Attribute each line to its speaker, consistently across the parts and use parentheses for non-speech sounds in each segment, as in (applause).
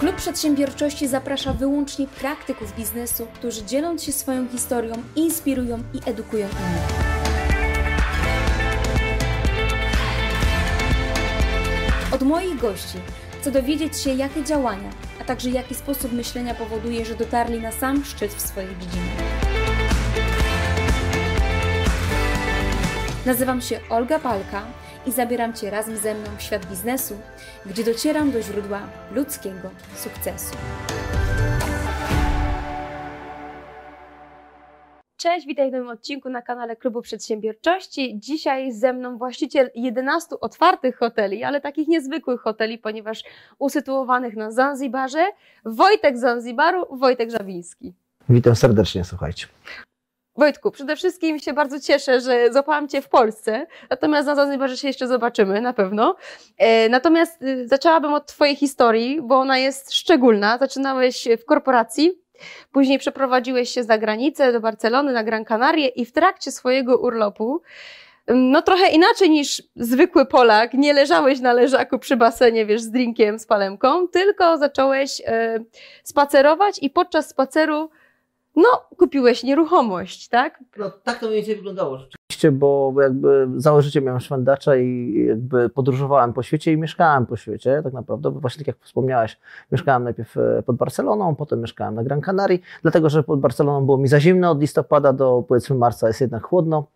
Speaker 1: Klub Przedsiębiorczości zaprasza wyłącznie praktyków biznesu, którzy dzieląc się swoją historią, inspirują i edukują innych. Od moich gości chcę dowiedzieć się, jakie działania, a także jaki sposób myślenia powoduje, że dotarli na sam szczyt w swojej dziedzinie. Nazywam się Olga Palka i zabieram Cię razem ze mną w świat biznesu, gdzie docieram do źródła ludzkiego sukcesu. Cześć, witaj w nowym odcinku na kanale Klubu Przedsiębiorczości. Dzisiaj ze mną właściciel 11 otwartych hoteli, ale takich niezwykłych hoteli, ponieważ usytuowanych na Zanzibarze, Wojtek Zanzibaru, Wojtek Żawiński.
Speaker 2: Witam serdecznie, słuchajcie.
Speaker 1: Wojtku, przede wszystkim się bardzo cieszę, że złapałam Cię w Polsce, natomiast na Zanzibarze się jeszcze zobaczymy, na pewno. E, natomiast y, zaczęłabym od Twojej historii, bo ona jest szczególna. Zaczynałeś w korporacji, później przeprowadziłeś się za granicę do Barcelony, na Gran Canaria i w trakcie swojego urlopu no trochę inaczej niż zwykły Polak, nie leżałeś na leżaku przy basenie, wiesz, z drinkiem, z palemką, tylko zacząłeś e, spacerować i podczas spaceru no, kupiłeś nieruchomość, tak?
Speaker 2: No, tak to mniej więcej wyglądało rzeczywiście, bo jakby założycie miałem szwendacza i jakby podróżowałem po świecie i mieszkałem po świecie, tak naprawdę, bo właśnie tak jak wspomniałaś, mieszkałem najpierw e, pod Barceloną, potem mieszkałem na Gran Canaria, dlatego, że pod Barceloną było mi za zimno, od listopada do powiedzmy marca jest jednak chłodno,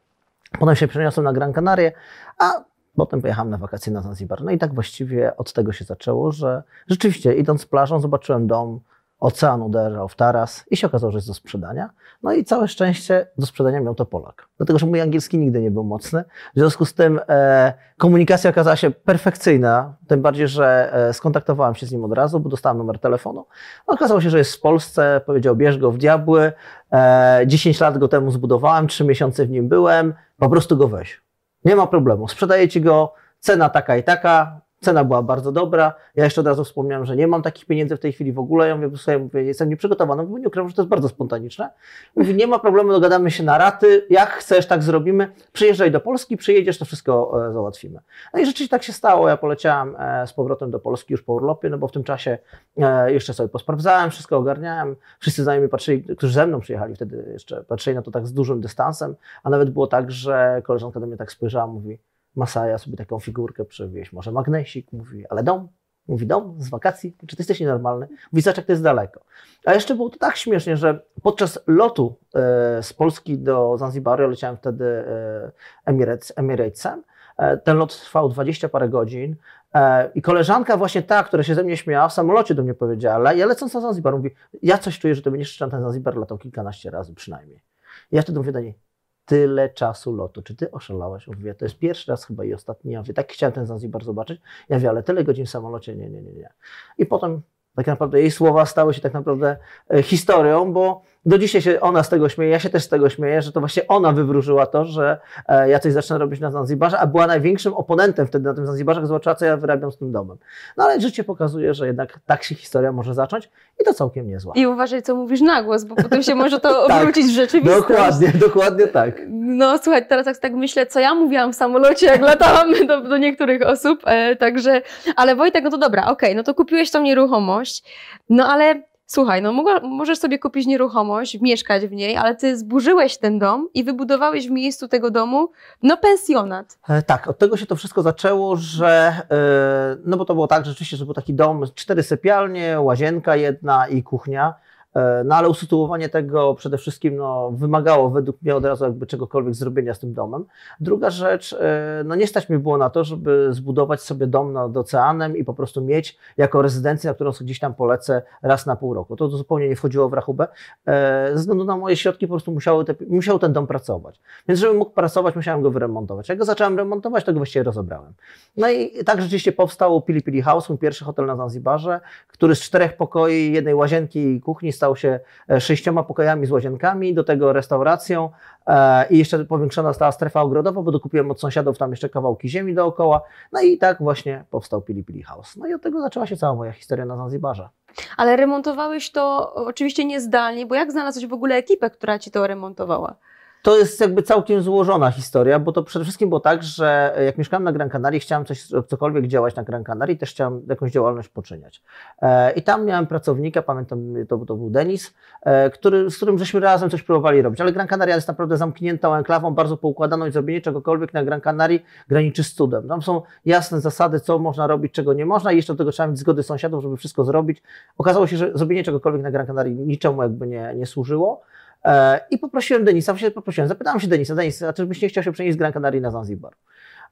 Speaker 2: potem się przeniosłem na Gran Canaria, a Potem pojechałem na wakacje na Zanzibar. No i tak właściwie od tego się zaczęło, że rzeczywiście idąc plażą zobaczyłem dom, ocean uderzał w taras i się okazało, że jest do sprzedania. No i całe szczęście do sprzedania miał to Polak. Dlatego, że mój angielski nigdy nie był mocny. W związku z tym e, komunikacja okazała się perfekcyjna, tym bardziej, że e, skontaktowałem się z nim od razu, bo dostałem numer telefonu. Okazało się, że jest w Polsce, powiedział bierz go w diabły. E, 10 lat go temu zbudowałem, 3 miesiące w nim byłem, po prostu go weź. Nie ma problemu, sprzedaję ci go, cena taka i taka, Cena była bardzo dobra. Ja jeszcze od razu wspomniałem, że nie mam takich pieniędzy w tej chwili w ogóle. Ja mówię, sobie, mówię jestem nieprzygotowany, bo nie ukrywam, że to jest bardzo spontaniczne. Mówi, nie ma problemu, dogadamy się na raty. Jak chcesz, tak zrobimy. Przyjeżdżaj do Polski, przyjedziesz, to wszystko e, załatwimy. No i rzeczywiście tak się stało. Ja poleciałem e, z powrotem do Polski już po urlopie, no bo w tym czasie e, jeszcze sobie posprawdzałem, wszystko ogarniałem. Wszyscy znajomi patrzyli, którzy ze mną przyjechali wtedy jeszcze, patrzyli na to tak z dużym dystansem, a nawet było tak, że koleżanka do mnie tak spojrzała, mówi, Masaja sobie taką figurkę przewieźć, może magnesik, mówi, ale dom, mówi dom z wakacji, czy ty jesteś nienormalny? Mówi, zobacz jak to jest daleko. A jeszcze było to tak śmiesznie, że podczas lotu e, z Polski do Zanzibaru, leciałem wtedy e, Emirates, Emiratesem, e, ten lot trwał 20 parę godzin e, i koleżanka właśnie ta, która się ze mnie śmiała, w samolocie do mnie powiedziała, ja lecąc na Zanzibar, mówi, ja coś czuję, że to będziesz ten Zanzibar latał kilkanaście razy przynajmniej. I ja wtedy mówię do niej, tyle czasu lotu. Czy ty oszalałaś? Mówię, to jest pierwszy raz chyba i ostatni. Ja mówię, tak chciałem ten Zanzibar zobaczyć. Ja mówię, ale tyle godzin w samolocie, nie, nie, nie, nie. I potem tak naprawdę jej słowa stały się tak naprawdę e, historią, bo do dzisiaj się ona z tego śmieje, ja się też z tego śmieję, że to właśnie ona wywróżyła to, że e, ja coś zacznę robić na Zanzibarze, a była największym oponentem wtedy na tym Zanzibarze, jak zobaczyła, co ja wyrabiam z tym domem. No ale życie pokazuje, że jednak tak się historia może zacząć i to całkiem niezła.
Speaker 1: I uważaj, co mówisz na głos, bo potem się może to (laughs) tak, obrócić w rzeczywistość.
Speaker 2: Dokładnie, dokładnie tak.
Speaker 1: No słuchaj, teraz tak, tak myślę, co ja mówiłam w samolocie, jak latałam (laughs) do, do niektórych osób, e, także, ale Wojtek, no to dobra, okej, okay, no to kupiłeś tą nieruchomość, no ale Słuchaj, no możesz sobie kupić nieruchomość, mieszkać w niej, ale ty zburzyłeś ten dom i wybudowałeś w miejscu tego domu, no pensjonat.
Speaker 2: E, tak, od tego się to wszystko zaczęło, że, e, no bo to było tak rzeczywiście, że był taki dom, cztery sypialnie, łazienka jedna i kuchnia. E, no ale usytuowanie tego przede wszystkim no, wymagało według mnie od razu jakby czegokolwiek zrobienia z tym domem. Druga rzecz, e, no nie stać mi było na to, żeby zbudować sobie dom nad oceanem i po prostu mieć jako rezydencję, na którą gdzieś tam polecę raz na pół roku. To, to zupełnie nie wchodziło w rachubę. E, ze względu na moje środki po prostu musiały te, musiał ten dom pracować. Więc żeby mógł pracować, musiałem go wyremontować. Jak go zacząłem remontować, to go właściwie rozebrałem. No i tak rzeczywiście powstał Pili Pili House, mój pierwszy hotel na Zanzibarze, który z czterech pokoi, jednej łazienki i kuchni stał się e, sześcioma pokojami z łazienkami, do tego restauracją e, i jeszcze powiększona została strefa ogrodowa, bo dokupiłem od sąsiadów tam jeszcze kawałki ziemi dookoła. No i tak właśnie powstał Pili Pili House. No i od tego zaczęła się cała moja historia na Zanzibarze.
Speaker 1: Ale remontowałeś to oczywiście niezdalnie, bo jak znalazłeś w ogóle ekipę, która ci to remontowała?
Speaker 2: To jest jakby całkiem złożona historia, bo to przede wszystkim było tak, że jak mieszkałem na Gran Canaria, chciałem coś, cokolwiek działać na Gran Canaria, też chciałem jakąś działalność poczyniać. E, I tam miałem pracownika, pamiętam, to, to był Denis, e, który, z którym żeśmy razem coś próbowali robić. Ale Gran Canaria jest naprawdę zamkniętą enklawą, bardzo poukładaną i zrobienie czegokolwiek na Gran Canaria graniczy z cudem. Tam są jasne zasady, co można robić, czego nie można i jeszcze do tego trzeba mieć zgody sąsiadów, żeby wszystko zrobić. Okazało się, że zrobienie czegokolwiek na Gran Canaria niczemu jakby nie, nie służyło. E, I poprosiłem Denisa, poprosiłem, zapytałem się Denisa, Denis, a czy byś nie chciał się przenieść z Gran Canaria na Zanzibar?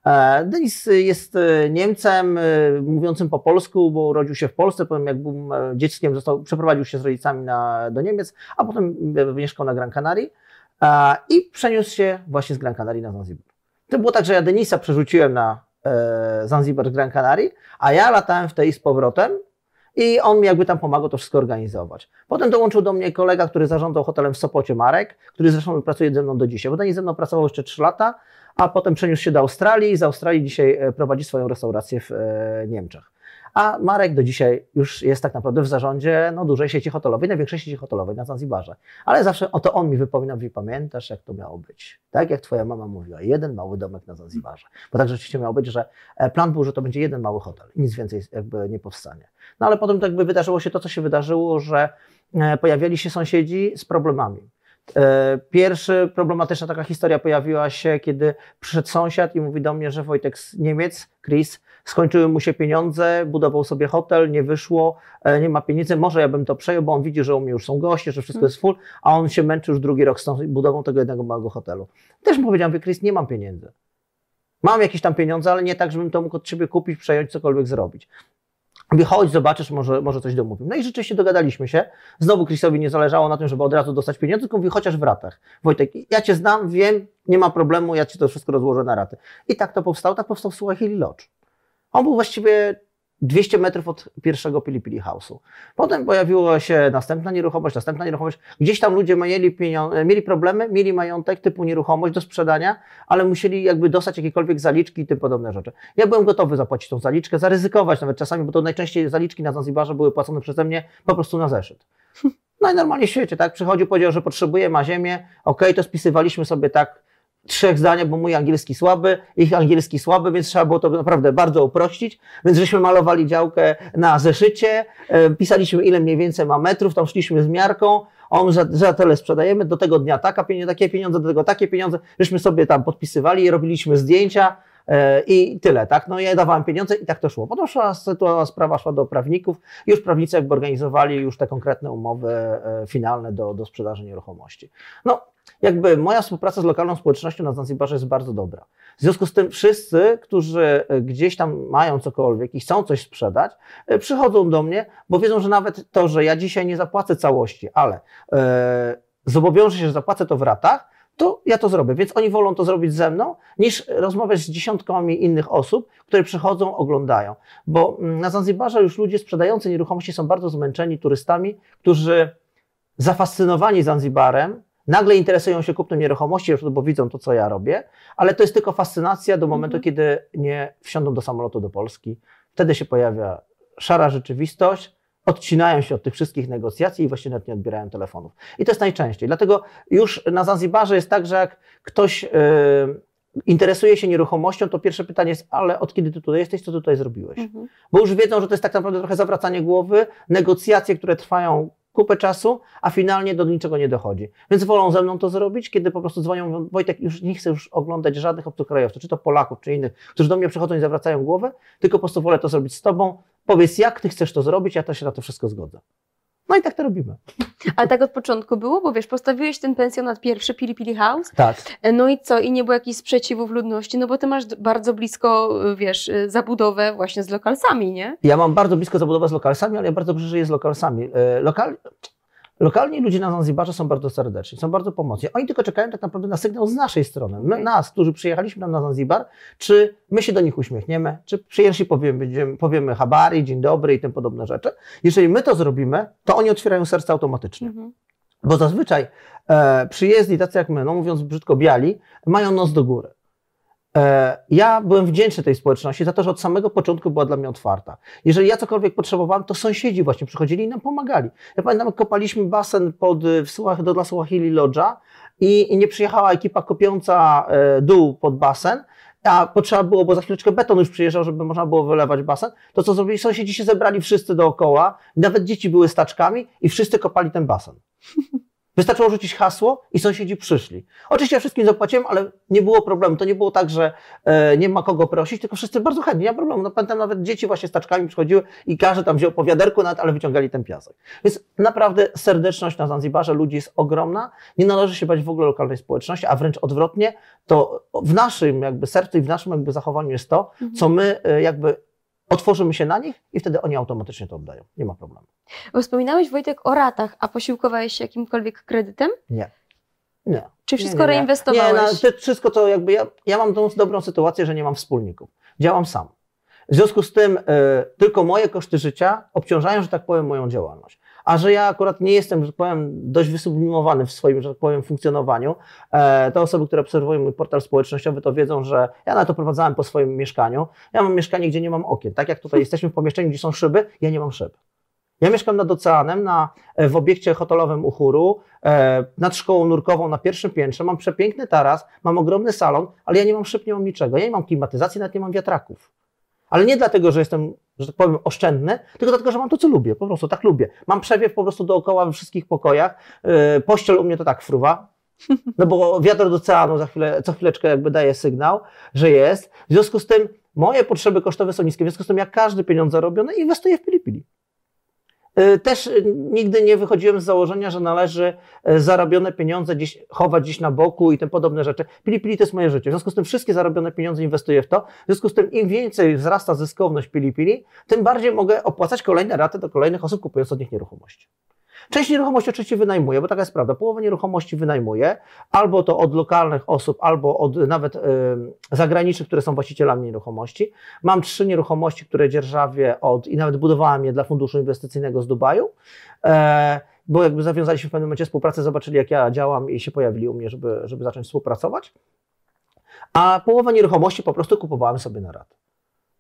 Speaker 2: E, Denis jest e, Niemcem mówiącym po polsku, bo urodził się w Polsce, potem jak był dzieckiem, został, przeprowadził się z rodzicami na, do Niemiec, a potem mieszkał na Gran Canaria i przeniósł się właśnie z Gran Canaria na Zanzibar. To było tak, że ja Denisa przerzuciłem na Zanzibar z Gran Canaria, a ja latałem w tej z powrotem i on mi jakby tam pomagał to wszystko organizować. Potem dołączył do mnie kolega, który zarządzał hotelem w Sopocie, Marek, który zresztą pracuje ze mną do dzisiaj, bo ze mną pracował jeszcze 3 lata, a potem przeniósł się do Australii i z Australii dzisiaj e, prowadzi swoją restaurację w e, Niemczech. A Marek do dzisiaj już jest tak naprawdę w zarządzie no, dużej sieci hotelowej, największej sieci hotelowej na Zanzibarze. Ale zawsze o to on mi wypomina, mówi, pamiętasz jak to miało być? Tak jak twoja mama mówiła, jeden mały domek na Zanzibarze. Bo tak rzeczywiście miało być, że e, plan był, że to będzie jeden mały hotel nic więcej jakby nie powstanie. No ale potem jakby wydarzyło się to, co się wydarzyło, że e, pojawiali się sąsiedzi z problemami. E, pierwszy problematyczna taka historia pojawiła się, kiedy przyszedł sąsiad i mówi do mnie, że Wojtek z Niemiec, Chris, skończyły mu się pieniądze, budował sobie hotel, nie wyszło, e, nie ma pieniędzy, może ja bym to przejął, bo on widzi, że u mnie już są goście, że wszystko hmm. jest full, a on się męczy już drugi rok z tą budową tego jednego małego hotelu. Też mu powiedziałem, Chris, nie mam pieniędzy. Mam jakieś tam pieniądze, ale nie tak, żebym to mógł od ciebie kupić, przejąć, cokolwiek zrobić. Mówi, chodź, zobaczysz, może, może coś domówimy. No i rzeczywiście dogadaliśmy się. Znowu Chrisowi nie zależało na tym, żeby od razu dostać pieniądze, tylko mówi, chociaż w ratach. Wojtek, ja cię znam, wiem, nie ma problemu, ja ci to wszystko rozłożę na raty. I tak to powstało, tak powstał Suahili Lodge. On był właściwie 200 metrów od pierwszego Pili Pili House'u. Potem pojawiła się następna nieruchomość, następna nieruchomość. Gdzieś tam ludzie mieli, mieli problemy, mieli majątek typu nieruchomość do sprzedania, ale musieli jakby dostać jakiekolwiek zaliczki i tym podobne rzeczy. Ja byłem gotowy zapłacić tą zaliczkę, zaryzykować nawet czasami, bo to najczęściej zaliczki na Zanzibarze były płacone przeze mnie po prostu na zeszyt. (laughs) Najnormalniej w świecie, tak? Przychodził, powiedział, że potrzebuje, ma ziemię, ok, to spisywaliśmy sobie tak trzech zdaniach, bo mój angielski słaby, ich angielski słaby, więc trzeba było to naprawdę bardzo uprościć. Więc żeśmy malowali działkę na zeszycie, e, pisaliśmy ile mniej więcej ma metrów, tam szliśmy z miarką, on za, za tyle sprzedajemy, do tego dnia taka pieniądze, takie pieniądze, do tego takie pieniądze, żeśmy sobie tam podpisywali, robiliśmy zdjęcia, i tyle, tak? No ja dawałem pieniądze i tak to szło. Potem szła, sprawa szła do prawników już prawnicy jakby organizowali już te konkretne umowy e, finalne do, do sprzedaży nieruchomości. No, jakby moja współpraca z lokalną społecznością na Zanzibarze jest bardzo dobra. W związku z tym wszyscy, którzy e, gdzieś tam mają cokolwiek i chcą coś sprzedać, e, przychodzą do mnie, bo wiedzą, że nawet to, że ja dzisiaj nie zapłacę całości, ale e, zobowiążę się, że zapłacę to w ratach, to ja to zrobię. Więc oni wolą to zrobić ze mną, niż rozmawiać z dziesiątkami innych osób, które przychodzą, oglądają. Bo mm, na Zanzibarze już ludzie sprzedający nieruchomości są bardzo zmęczeni turystami, którzy zafascynowani Zanzibarem, Nagle interesują się kupnem nieruchomości, bo widzą to, co ja robię, ale to jest tylko fascynacja do momentu, mhm. kiedy nie wsiądą do samolotu do Polski. Wtedy się pojawia szara rzeczywistość, odcinają się od tych wszystkich negocjacji i właśnie nawet nie odbierają telefonów. I to jest najczęściej. Dlatego już na Zanzibarze jest tak, że jak ktoś yy, interesuje się nieruchomością, to pierwsze pytanie jest, ale od kiedy ty tutaj jesteś, co tutaj zrobiłeś? Mhm. Bo już wiedzą, że to jest tak naprawdę trochę zawracanie głowy, negocjacje, które trwają kupę czasu, a finalnie do niczego nie dochodzi. Więc wolą ze mną to zrobić, kiedy po prostu dzwonią, Wojtek, już nie chcę już oglądać żadnych obcokrajowców, czy to Polaków, czy innych, którzy do mnie przychodzą i zawracają głowę, tylko po prostu wolę to zrobić z tobą. Powiedz, jak ty chcesz to zrobić, ja też się na to wszystko zgodzę. No i tak to robimy.
Speaker 1: Ale tak od początku było, bo wiesz, postawiłeś ten pensjonat pierwszy, Pili Pili House.
Speaker 2: Tak.
Speaker 1: No i co? I nie było jakichś sprzeciwów ludności, no bo ty masz bardzo blisko, wiesz, zabudowę właśnie z lokalsami, nie?
Speaker 2: Ja mam bardzo blisko zabudowę z lokalsami, ale ja bardzo dobrze żyję z lokalsami. E, lokal... Lokalni ludzie na Zanzibarze są bardzo serdeczni, są bardzo pomocni. Oni tylko czekają tak naprawdę na sygnał z naszej strony. My, nas, którzy przyjechaliśmy na Zanzibar, czy my się do nich uśmiechniemy, czy przyjęli powiemy, powiemy habari, dzień dobry i tym podobne rzeczy. Jeżeli my to zrobimy, to oni otwierają serce automatycznie. Mhm. Bo zazwyczaj e, przyjezdni tacy jak my, no mówiąc brzydko biali, mają nos do góry. E, ja byłem wdzięczny tej społeczności za to, że od samego początku była dla mnie otwarta. Jeżeli ja cokolwiek potrzebowałem, to sąsiedzi właśnie przychodzili i nam pomagali. Ja pamiętam, kopaliśmy basen pod, w Suach, do dla Suahili Lodża i, i nie przyjechała ekipa kopiąca e, dół pod basen, a potrzeba było, bo za chwileczkę beton już przyjeżdżał, żeby można było wylewać basen, to co zrobili sąsiedzi się zebrali wszyscy dookoła, nawet dzieci były staczkami i wszyscy kopali ten basen. Wystarczyło rzucić hasło i sąsiedzi przyszli. Oczywiście ja wszystkim zapłaciłem, ale nie było problemu. To nie było tak, że e, nie ma kogo prosić, tylko wszyscy bardzo chętnie, nie ma problemu. No, pamiętam nawet dzieci właśnie z taczkami przychodziły i każdy tam wziął po wiaderku, nawet, ale wyciągali ten piasek. Więc naprawdę serdeczność na Zanzibarze ludzi jest ogromna. Nie należy się bać w ogóle lokalnej społeczności, a wręcz odwrotnie, to w naszym jakby sercu i w naszym jakby zachowaniu jest to,
Speaker 1: Mhm.
Speaker 2: co my e, jakby otworzymy się na nich i wtedy oni automatycznie to oddają. Nie ma problemu.
Speaker 1: Bo wspominałeś Wojtek o ratach, a posiłkowałeś się jakimkolwiek kredytem?
Speaker 2: Nie. Nie.
Speaker 1: Czy
Speaker 2: Nie,
Speaker 1: wszystko
Speaker 2: nie, nie.
Speaker 1: reinwestowałeś?
Speaker 2: Nie, no, wszystko to jakby ja, ja mam tą dobrą sytuację, że nie mam wspólników. Działam sam. W związku z tym e, tylko moje koszty życia obciążają, że tak powiem, moją działalność. A że ja akurat nie jestem, że tak powiem, dość wysublimowany w swoim, że tak powiem, funkcjonowaniu, e, te osoby, które obserwują mój portal społecznościowy, to wiedzą, że ja na to prowadzałem po swoim mieszkaniu. Ja mam mieszkanie, gdzie nie mam okien. Tak jak tutaj (laughs) jesteśmy w pomieszczeniu, gdzie są szyby, ja nie mam szyb. Ja mieszkam nad oceanem, na, e, w obiekcie hotelowym Uchuru, e, nad szkołą nurkową na pierwszym piętrze. Mam przepiękny taras, mam ogromny salon, ale ja nie mam szyb, nie mam niczego. Ja nie mam klimatyzacji, nawet nie mam wiatraków. Ale nie dlatego, że jestem, że tak powiem, oszczędny, tylko dlatego, że mam to, co lubię. Po prostu tak lubię. Mam przewiew po prostu dookoła we wszystkich pokojach. E, pościel u mnie to tak fruwa. (laughs) No bo wiatr do oceanu za chwilę, co chwileczkę jakby daje sygnał, że jest. W związku z tym moje potrzeby kosztowe są niskie. W związku z tym jak każdy pieniądz zarobiony inwestuję w pili-pili. Y, Też y, nigdy nie wychodziłem z założenia, że należy y, zarobione pieniądze gdzieś chować gdzieś na boku i tym podobne rzeczy. Pili Pili to jest moje życie. W związku z tym wszystkie zarobione pieniądze inwestuję w to. W związku z tym im więcej wzrasta zyskowność Pili Pili, tym bardziej mogę opłacać kolejne raty do kolejnych osób kupując od nich nieruchomości. Część nieruchomości oczywiście wynajmuję, bo taka jest prawda. Połowę nieruchomości wynajmuję, albo to od lokalnych osób, albo od nawet y, zagranicznych, które są właścicielami nieruchomości. Mam trzy nieruchomości, które dzierżawię od i nawet budowałem je dla funduszu inwestycyjnego z Dubaju. E, bo jakby zawiązaliśmy w pewnym momencie współpracę, zobaczyli jak ja działam i się pojawili u mnie, żeby, żeby zacząć współpracować. A połowę nieruchomości po prostu kupowałem sobie na rat.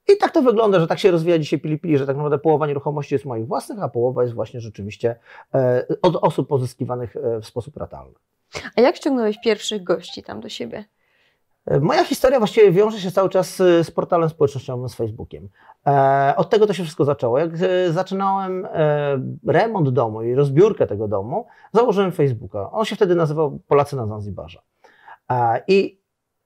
Speaker 2: I tak to wygląda, że tak się rozwija dzisiaj Pili-Pili, że tak naprawdę połowa nieruchomości jest moich własnych, a połowa jest właśnie rzeczywiście e, od osób pozyskiwanych e, w sposób ratalny.
Speaker 1: A jak ściągnąłeś pierwszych gości tam do siebie?
Speaker 2: E, Moja historia właściwie wiąże się cały czas z portalem społecznościowym, z Facebookiem. Od tego to się wszystko zaczęło. Jak zaczynałem remont domu i rozbiórkę tego domu, założyłem Facebooka. On się wtedy nazywał Polacy na Zanzibarze. I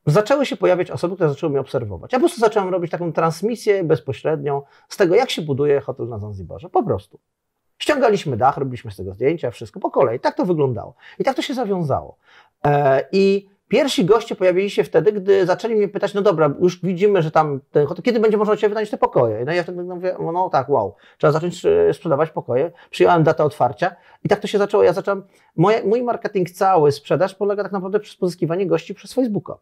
Speaker 2: zaczęły się pojawiać osoby, które zaczęły mnie obserwować. Ja po prostu zacząłem robić taką transmisję bezpośrednią z tego, jak się buduje hotel na Zanzibarze. Po prostu. Ściągaliśmy dach, robiliśmy z tego zdjęcia, wszystko po kolei. Tak to wyglądało. I tak to się zawiązało. E, I pierwsi goście pojawili się wtedy, gdy zaczęli mnie pytać, no dobra, już widzimy, że tam ten hotel, kiedy będzie można u Ciebie te pokoje? No i ja wtedy mówię, no tak, wow, trzeba zacząć e, sprzedawać pokoje. Przyjąłem datę otwarcia i tak to się zaczęło. Ja zacząłem, moje, mój marketing cały, sprzedaż polega tak naprawdę przez pozyskiwanie gości przez Facebooka.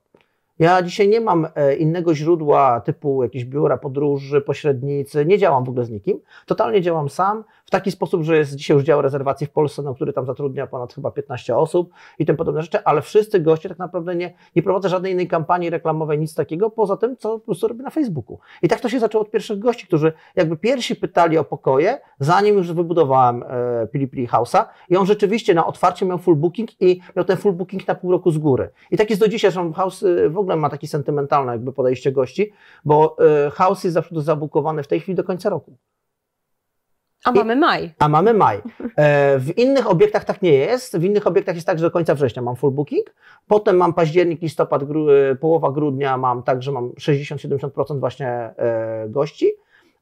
Speaker 2: Ja dzisiaj nie mam e, innego źródła typu jakieś biura podróży, pośrednicy, nie działam w ogóle z nikim. Totalnie działam sam w taki sposób, że jest dzisiaj już dział rezerwacji w Polsce, no, który tam zatrudnia ponad chyba 15 osób i tym podobne rzeczy, ale wszyscy goście tak naprawdę nie, nie prowadzę żadnej innej kampanii reklamowej, nic takiego, poza tym, co po prostu robię na Facebooku. I tak to się zaczęło od pierwszych gości, którzy jakby pierwsi pytali o pokoje, zanim już wybudowałem e, Pili Pili House'a i on rzeczywiście na otwarcie miał full booking i miał ten full booking na pół roku z góry. I tak jest do dzisiaj, że House e, w ogóle ma takie sentymentalne jakby podejście gości, bo House jest zawsze zabukowany w tej chwili do końca roku.
Speaker 1: A mamy maj.
Speaker 2: A mamy maj. E, w innych obiektach tak nie jest. W innych obiektach jest tak, że do końca września mam full booking. Potem mam październik, listopad, gru, e, połowa grudnia mam tak, że mam 60-70% właśnie e, gości,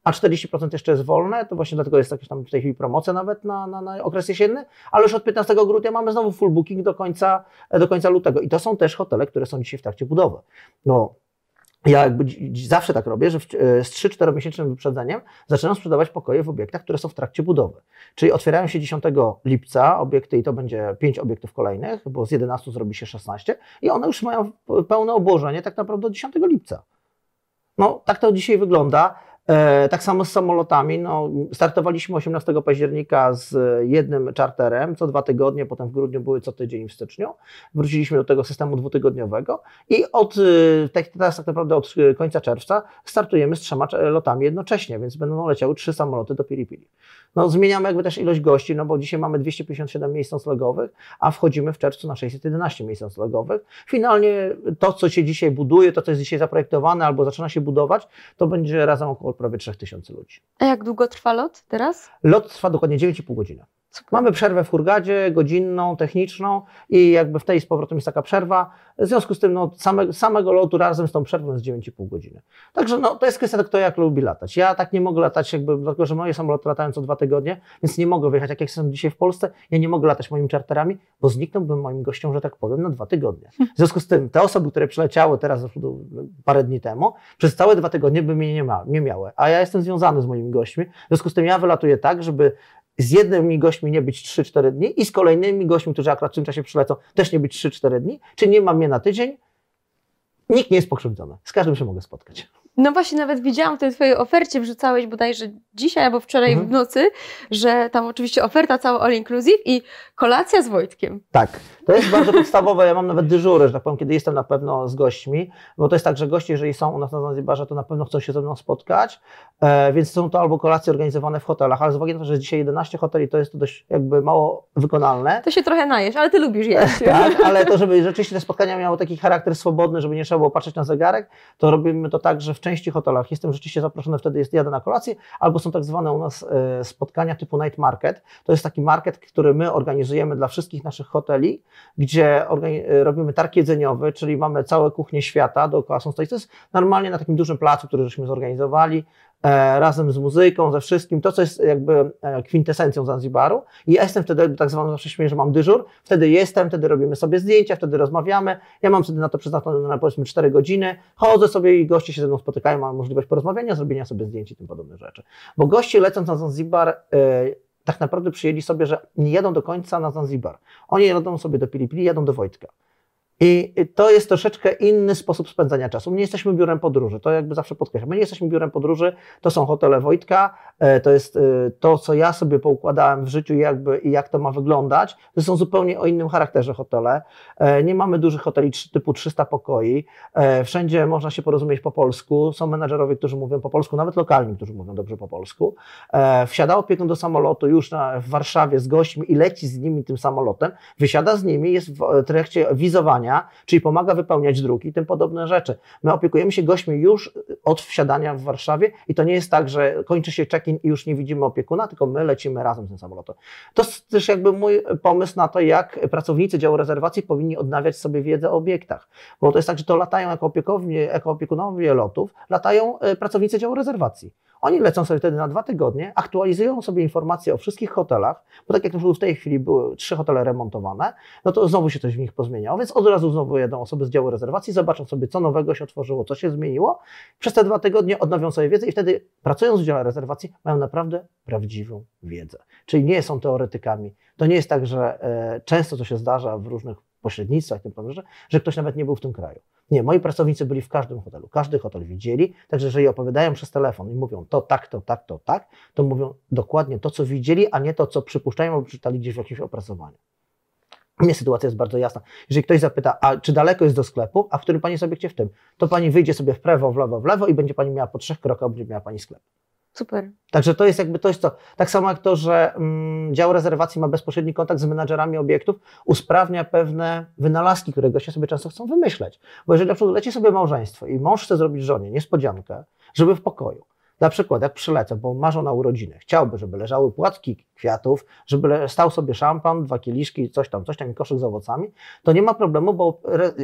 Speaker 2: a 40% jeszcze jest wolne. To właśnie dlatego jest jakaś tam w tej chwili promocja nawet na, na, na okres jesienny. Ale już od 15 grudnia mamy znowu full booking do końca, do końca lutego. I to są też hotele, które są dzisiaj w trakcie budowy. No, ja jakby zawsze tak robię, że e, z 3-4 miesięcznym wyprzedzeniem zaczynam sprzedawać pokoje w obiektach, które są w trakcie budowy. Czyli otwierają się 10 lipca obiekty i to będzie 5 obiektów kolejnych, bo z 11 zrobi się 16 i one już mają pełne obłożenie tak naprawdę do 10 lipca. No, tak to dzisiaj wygląda. E, tak samo z samolotami. No, startowaliśmy 18 października z jednym charterem co dwa tygodnie, potem w grudniu były co tydzień w styczniu. Wróciliśmy do tego systemu dwutygodniowego i od, e, tak, teraz tak naprawdę od końca czerwca startujemy z trzema lotami jednocześnie, więc będą leciały trzy samoloty do Pilipili. No, zmieniamy jakby też ilość gości, no bo dzisiaj mamy 257 miejsc noclegowych, a wchodzimy w czerwcu na 611 miejsc noclegowych. Finalnie to, co się dzisiaj buduje, to, co jest dzisiaj zaprojektowane albo zaczyna się budować, to będzie razem około prawie 3000 ludzi.
Speaker 1: A jak długo trwa lot teraz?
Speaker 2: Lot trwa dokładnie 9,5 godziny. Mamy przerwę w Hurgadzie, godzinną, techniczną i jakby w tej z powrotem jest taka przerwa. W związku z tym no, same, samego lotu razem z tą przerwą jest 9,5 godziny. Także no, to jest kwestia kto jak lubi latać. Ja tak nie mogę latać, jakby, dlatego że moje samoloty latają co dwa tygodnie, więc nie mogę wyjechać, jak jestem dzisiaj w Polsce, ja nie mogę latać moimi czarterami, bo zniknąłbym moim gościom, że tak powiem, na dwa tygodnie. W związku z tym te osoby, które przyleciały teraz parę dni temu, przez całe dwa tygodnie by mnie nie, ma, nie miały. A ja jestem związany z moimi gośćmi, w związku z tym ja wylatuję tak, żeby z jednymi gośćmi nie być 3-4 dni i z kolejnymi gośćmi, którzy akurat w tym czasie przylecą, też nie być 3-4 dni, czy nie mam mnie na tydzień, nikt nie jest pokrzywdzony. Z każdym się mogę spotkać.
Speaker 1: No właśnie, nawet widziałam w tej twojej ofercie, wrzucałeś bodajże dzisiaj albo wczoraj mhm. w nocy, że tam oczywiście oferta cała all inclusive i kolacja z Wojtkiem.
Speaker 2: Tak, to jest bardzo podstawowe. Ja mam nawet dyżury, że tak powiem, kiedy jestem na pewno z gośćmi, bo to jest tak, że goście, jeżeli są u nas na Zanzibarze, to na pewno chcą się ze mną spotkać, e, więc są to albo kolacje organizowane w hotelach, ale z uwagi na to, że dzisiaj 11 hoteli, to jest to dość jakby mało wykonalne.
Speaker 1: To się trochę najesz, ale ty lubisz jeść. (laughs)
Speaker 2: tak, ale to, żeby rzeczywiście te spotkania miały taki charakter swobodny, żeby nie trzeba było patrzeć na zegarek, to robimy to tak, że w części hotelach jestem rzeczywiście zaproszony, wtedy jest jadę na kolację, albo są tak zwane u nas e, spotkania typu night market. To jest taki market, który my organizujemy dla wszystkich naszych hoteli, gdzie e, robimy targ jedzeniowy, czyli mamy całe kuchnie świata dookoła są stolicy. To jest normalnie na takim dużym placu, który żeśmy zorganizowali. E, razem z muzyką, ze wszystkim, to co jest jakby e, kwintesencją Zanzibaru i ja jestem wtedy, tak zwaną zawsze śmieję, że mam dyżur, wtedy jestem, wtedy robimy sobie zdjęcia, wtedy rozmawiamy, ja mam wtedy na to przeznaczone na powiedzmy 4 godziny, chodzę sobie i goście się ze mną spotykają, mam możliwość porozmawiania, zrobienia sobie zdjęć i tym podobne rzeczy. Bo goście lecąc na Zanzibar, e, tak naprawdę przyjęli sobie, że nie jadą do końca na Zanzibar. Oni jadą sobie do Pilipili, jadą do Wojtka. I to jest troszeczkę inny sposób spędzania czasu. My nie jesteśmy biurem podróży, to jakby zawsze podkreślam. My nie jesteśmy biurem podróży, to są hotele Wojtka, e, to jest e, to, co ja sobie poukładałem w życiu jakby, i jak to ma wyglądać. To są zupełnie o innym charakterze hotele. E, nie mamy dużych hoteli typu 300 pokoi. Wszędzie można się porozumieć po polsku. Są menadżerowie, którzy mówią po polsku, nawet lokalni, którzy mówią dobrze po polsku. Wsiada opieką do samolotu już na, w Warszawie z gośćmi i leci z nimi tym samolotem. Wysiada z nimi, jest w trakcie wizowania czyli pomaga wypełniać druki tym podobne rzeczy. My opiekujemy się gośćmi już od wsiadania w Warszawie i to nie jest tak, że kończy się check-in i już nie widzimy opiekuna, tylko my lecimy razem z tym samolotem. To jest też jakby mój pomysł na to, jak pracownicy działu rezerwacji powinni odnawiać sobie wiedzę o obiektach. Bo to jest tak, że to latają jako, jako opiekunowie lotów, latają e, pracownicy działu rezerwacji. Oni lecą sobie wtedy na dwa tygodnie, aktualizują sobie informacje o wszystkich hotelach, bo tak jak w tej chwili były trzy hotele remontowane, no to znowu się coś w nich pozmieniało, więc od razu znowu jedą osoby z działu rezerwacji, zobaczą sobie, co nowego się otworzyło, co się zmieniło. Przez te dwa tygodnie odnowią sobie wiedzę i wtedy pracując w dziale rezerwacji mają naprawdę prawdziwą wiedzę. Czyli nie są teoretykami. To nie jest tak, że e, często to się zdarza w różnych pośrednictwach, tym że, że ktoś nawet nie był w tym kraju. Nie, moi pracownicy byli w każdym hotelu, każdy hotel widzieli, także jeżeli opowiadają przez telefon i mówią to tak, to tak, to tak, to mówią dokładnie to, co widzieli, a nie to, co przypuszczają albo czytali gdzieś w jakimś opracowaniu. Nie, sytuacja jest bardzo jasna. Jeżeli ktoś zapyta, a czy daleko jest do sklepu, a w którym pani sobie chce w tym, to pani wyjdzie sobie w prawo, w lewo, w lewo i będzie pani miała po trzech krokach, będzie miała pani sklep.
Speaker 1: Super.
Speaker 2: Także to jest jakby coś, co tak samo jak to, że mm, dział rezerwacji ma bezpośredni kontakt z menadżerami obiektów, usprawnia pewne wynalazki, które goście sobie często chcą wymyśleć. Bo jeżeli na przykład leci sobie małżeństwo i mąż chce zrobić żonie niespodziankę, żeby w pokoju, na przykład, jak przylecę, bo ma żona urodziny, chciałby, żeby leżały płatki kwiatów, żeby stał sobie szampan, dwa kieliszki, coś tam, coś tam i koszyk z owocami, to nie ma problemu, bo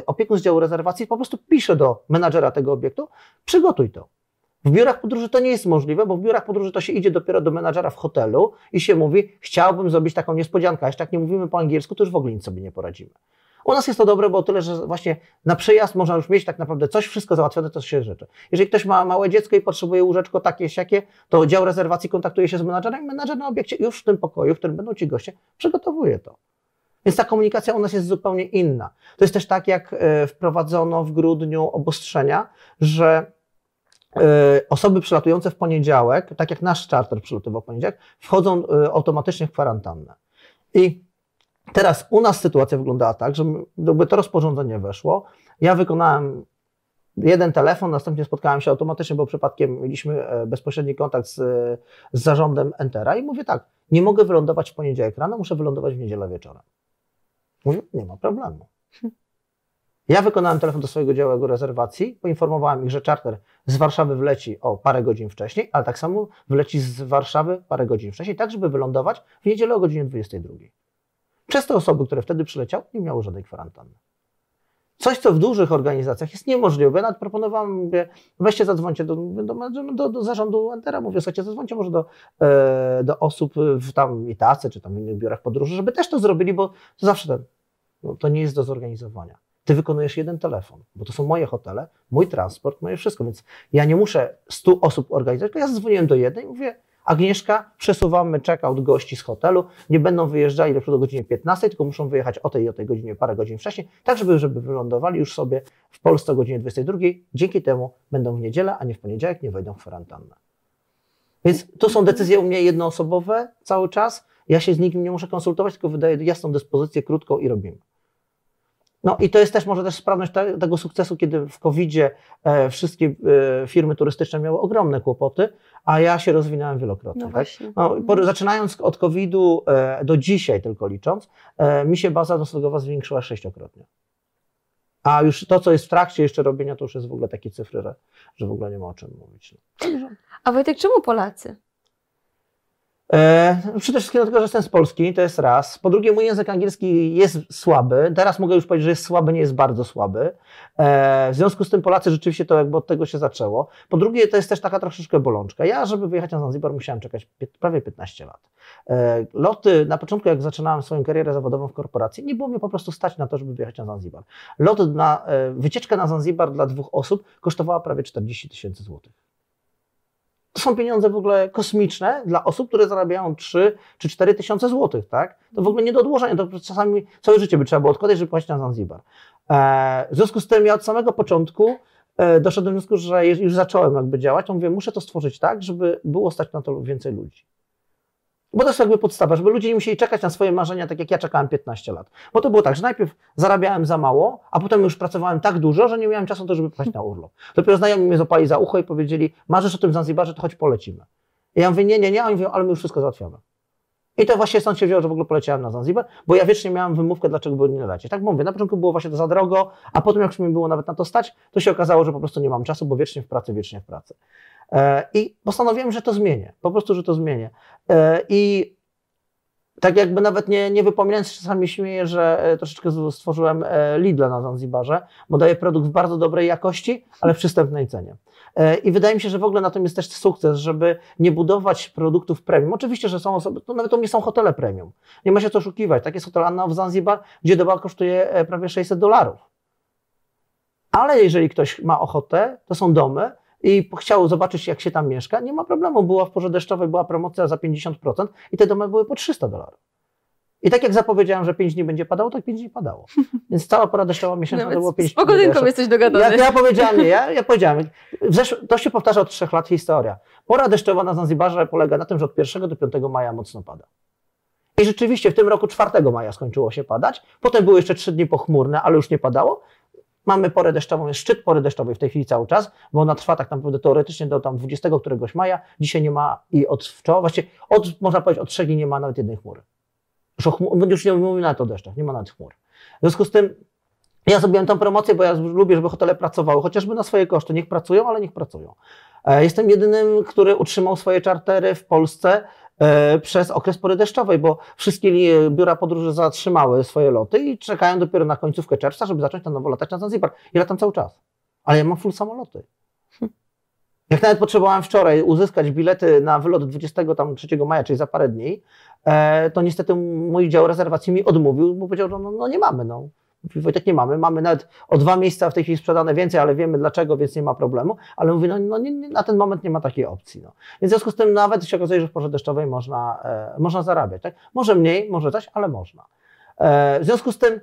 Speaker 2: opiekun z działu rezerwacji po prostu pisze do menadżera tego obiektu, przygotuj to. W biurach podróży to nie jest możliwe, bo w biurach podróży to się idzie dopiero do menadżera w hotelu i się mówi, chciałbym zrobić taką niespodziankę, a jeśli tak nie mówimy po angielsku, to już w ogóle nic sobie nie poradzimy. U nas jest to dobre, bo tyle, że właśnie na przyjazd można już mieć tak naprawdę coś, wszystko załatwione, co się życzy. Jeżeli ktoś ma małe dziecko i potrzebuje łóżeczko takie, siakie, to dział rezerwacji kontaktuje się z menadżerem i menadżer na obiekcie już w tym pokoju, w którym będą ci goście, przygotowuje to. Więc ta komunikacja u nas jest zupełnie inna. To jest też tak, jak e, wprowadzono w grudniu obostrzenia, że osoby przylatujące w poniedziałek, tak jak nasz charter przylatywał w poniedziałek, wchodzą automatycznie w kwarantannę. I teraz u nas sytuacja wyglądała tak, że gdyby to rozporządzenie weszło, ja wykonałem jeden telefon, następnie spotkałem się automatycznie, bo przypadkiem mieliśmy e, bezpośredni kontakt z, z zarządem Entera i mówię tak, nie mogę wylądować w poniedziałek rano, muszę wylądować w niedzielę wieczorem. Mówię, nie ma problemu. Ja wykonałem telefon do swojego działu rezerwacji, poinformowałem ich, że charter z Warszawy wleci o parę godzin wcześniej, ale tak samo wleci z Warszawy parę godzin wcześniej, tak żeby wylądować w niedzielę o godzinie 22. Przez te osoby, które wtedy przyleciały, nie miały żadnej kwarantanny. Coś, co w dużych organizacjach jest niemożliwe. Nawet proponowałem, mówię, weźcie, zadzwońcie do, do, do, do zarządu Entera, mówię, słuchajcie, zadzwońcie może do, e, do osób w tam Itacy, czy tam innych biurach podróży, żeby też to zrobili, bo zawsze ten, no, to nie jest do zorganizowania. Ty wykonujesz jeden telefon, bo to są moje hotele, mój transport, moje wszystko, więc ja nie muszę 100 osób organizować, tylko ja zadzwoniłem do jednej i mówię, Agnieszka, przesuwamy check-out gości z hotelu, nie będą wyjeżdżali do przodu godzinie 15, tylko muszą wyjechać o tej i o tej godzinie parę godzin wcześniej, tak żeby, żeby wylądowali już sobie w Polsce o godzinie 22. Dzięki temu będą w niedzielę, a nie w poniedziałek, nie wejdą w kwarantannę. Więc to są decyzje u mnie jednoosobowe cały czas. Ja się z nikim nie muszę konsultować, tylko wydaję jasną dyspozycję, krótką i robimy. No i to jest też może też sprawność te, tego sukcesu, kiedy w COVID-zie e, wszystkie e, firmy turystyczne miały ogromne kłopoty, a ja się rozwinąłem wielokrotnie. No tak? no, po, zaczynając od COVID-u e, do dzisiaj tylko licząc, mi się baza noclegowa zwiększyła sześciokrotnie. A już to, co jest w trakcie jeszcze robienia, to już jest w ogóle takie cyfry, że, że w ogóle nie ma o czym mówić. No.
Speaker 1: A Wojtek, czemu Polacy?
Speaker 2: E, przede wszystkim dlatego, że jestem z Polski, to jest raz. Po drugie, mój język angielski jest słaby. Teraz mogę już powiedzieć, że jest słaby, nie jest bardzo słaby. E, w związku z tym Polacy rzeczywiście to jakby od tego się zaczęło. Po drugie, to jest też taka troszeczkę bolączka. Ja, żeby wyjechać na Zanzibar, musiałem czekać prawie 15 lat. E, loty, na początku jak zaczynałem swoją karierę zawodową w korporacji, nie było mnie po prostu stać na to, żeby wyjechać na Zanzibar. Lot na, wycieczka na Zanzibar dla dwóch osób kosztowała prawie 40 tysięcy złotych. To są pieniądze w ogóle kosmiczne dla osób, które zarabiają 3 czy 4 tysiące złotych, tak? To w ogóle nie do odłożenia, to czasami całe życie by trzeba było odkładać, żeby płacić na Zanzibar. E, w związku z tym ja od samego początku e, doszedłem do wniosku, że już zacząłem jakby działać, to mówię, muszę to stworzyć tak, żeby było stać na to więcej ludzi. Bo to jest jakby podstawa, żeby ludzie nie musieli czekać na swoje marzenia, tak jak ja czekałem 15 lat. Bo to było tak, że najpierw zarabiałem za mało, a potem już pracowałem tak dużo, że nie miałem czasu to, żeby pojechać na urlop. Dopiero znajomi mnie złapali za ucho i powiedzieli, marzysz o tym Zanzibarze, to chodź polecimy. I ja mówię, nie, nie, nie, a oni mówią, ale my już wszystko załatwiamy. I to właśnie stąd się wzięło, że w ogóle poleciałem na Zanzibar, bo ja wiecznie miałem wymówkę, dlaczego by nie lecieć. Tak mówię, na początku było właśnie to za drogo, a potem jak już mi było nawet na to stać, to się okazało, że po prostu nie mam czasu, bo wiecznie w pracy, wiecznie w pracy. E, I postanowiłem, że to zmienię, po prostu, że to zmienię. E, I tak jakby nawet nie, nie wypominając, czasami śmieję, że e, troszeczkę stworzyłem Lidla na Zanzibarze, bo daje produkt w bardzo dobrej jakości, ale w przystępnej cenie. I wydaje mi się, że w ogóle na tym jest też sukces, żeby nie budować produktów premium. Oczywiście, że są osoby, to nawet u mnie są hotele premium. Nie ma się co oszukiwać. Tak jest hotel Anna w Zanzibar, gdzie doba kosztuje prawie 600 dolarów. Ale jeżeli ktoś ma ochotę, to są domy, i chciał zobaczyć, jak się tam mieszka, nie ma problemu. Była w porze deszczowej, była promocja za 50% i te domy były po 300 dolarów. I tak jak zapowiedziałem, że 5 dni będzie padało, tak 5 dni padało. Więc cała pora deszczowa miesięczna no, to było 5
Speaker 1: dni. Pogodynką jesteś dogadany.
Speaker 2: Ja, ja powiedziałem, nie, ja, ja powiedziałem, to się powtarza od 3 lat historia. Pora deszczowa na Zanzibarze polega na tym, że od 1 do 5 maja mocno pada. I rzeczywiście w tym roku 4 maja skończyło się padać, potem były jeszcze 3 dni pochmurne, ale już nie padało Mamy porę deszczową, jest szczyt pory deszczowej w tej chwili cały czas, bo ona trwa tak naprawdę teoretycznie do tam 20 któregoś maja. Dzisiaj nie ma i od wczoraj, właściwie od, można powiedzieć od trzech nie ma nawet jednej chmury. Już, chmur, już nie mówimy nawet o deszczach, nie ma nawet chmur. W związku z tym ja zrobiłem tę promocję, bo ja lubię, żeby hotele pracowały, chociażby na swoje koszty. Niech pracują, ale niech pracują. E, jestem jedynym, który utrzymał swoje czartery w Polsce przez okres pory deszczowej, bo wszystkie biura podróży zatrzymały swoje loty i czekają dopiero na końcówkę czerwca, żeby zacząć na nowo latać na Zanzibar. I latam cały czas. Ale ja mam full samoloty. Jak nawet potrzebowałem wczoraj uzyskać bilety na wylot 23 maja, czyli za parę dni, e, to niestety mój dział rezerwacji mi odmówił, bo powiedział, że no, no nie mamy. No. Wojtek, nie mamy. Mamy nawet o dwa miejsca w tej chwili sprzedane więcej, ale wiemy dlaczego, więc nie ma problemu. Ale mówi, no, no nie, nie, na ten moment nie ma takiej opcji. No. Więc w związku z tym nawet się okazuje, że w porze deszczowej można, e, można zarabiać. Tak? Może mniej, może coś, ale można. E, w związku z tym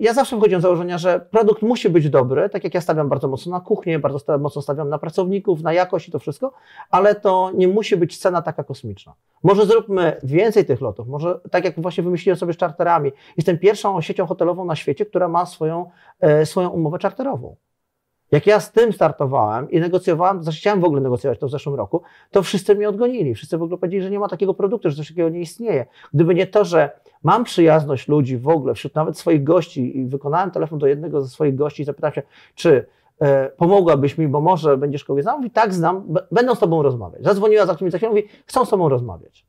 Speaker 2: ja zawsze wychodziłem z założenia, że produkt musi być dobry, tak jak ja stawiam bardzo mocno na kuchnię, bardzo mocno stawiam na pracowników, na jakość i to wszystko, ale to nie musi być cena taka kosmiczna. Może zróbmy więcej tych lotów, może tak jak właśnie wymyśliłem sobie z czarterami. Jestem pierwszą siecią hotelową na świecie, która ma swoją, e, swoją umowę czarterową. Jak ja z tym startowałem i negocjowałem, znaczy chciałem w ogóle negocjować to w zeszłym roku, to wszyscy mnie odgonili. Wszyscy w ogóle powiedzieli, że nie ma takiego produktu, że coś takiego nie istnieje. Gdyby nie to, że mam przyjazność ludzi w ogóle, wśród nawet swoich gości i wykonałem telefon do jednego ze swoich gości i zapytałem się, czy e, pomogłabyś mi, bo może będziesz kogoś znał? Mówi, tak, znam, będą z tobą rozmawiać. Zadzwoniła za kimś za chwilę, mówi, chcą z tobą rozmawiać.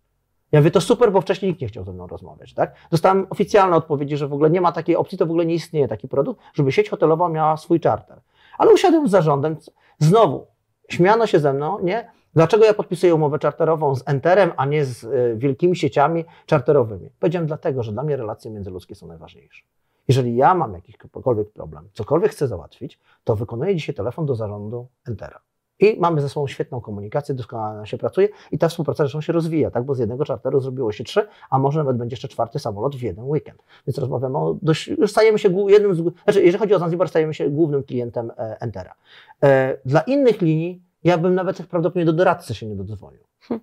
Speaker 2: Ja mówię, to super, bo wcześniej nikt nie chciał ze mną rozmawiać, tak? Dostałem oficjalne odpowiedzi, że w ogóle nie ma takiej opcji, to w ogóle nie istnieje taki produkt, żeby sieć hotelowa miała swój charter. Ale usiadłem z zarządem, znowu, śmiano się ze mną, nie? Dlaczego ja podpisuję umowę czarterową z Enterem, a nie z y, wielkimi sieciami czarterowymi? Powiedziałem dlatego, że dla mnie relacje międzyludzkie są najważniejsze. Jeżeli ja mam jakikolwiek problem, cokolwiek chcę załatwić, to wykonuję dzisiaj telefon do zarządu Entera. I mamy ze sobą świetną komunikację, doskonale nam się pracuje i ta współpraca zresztą się rozwija, tak? bo z jednego czarteru zrobiło się trzy, a może nawet będzie jeszcze czwarty samolot w jeden weekend. Więc rozmawiamy o dość, już stajemy się jednym z, znaczy jeżeli chodzi o Zanzibar, stajemy się głównym klientem e, Entera. E, dla innych linii ja bym nawet prawdopodobnie do doradcy się nie dodzwonił. Hm.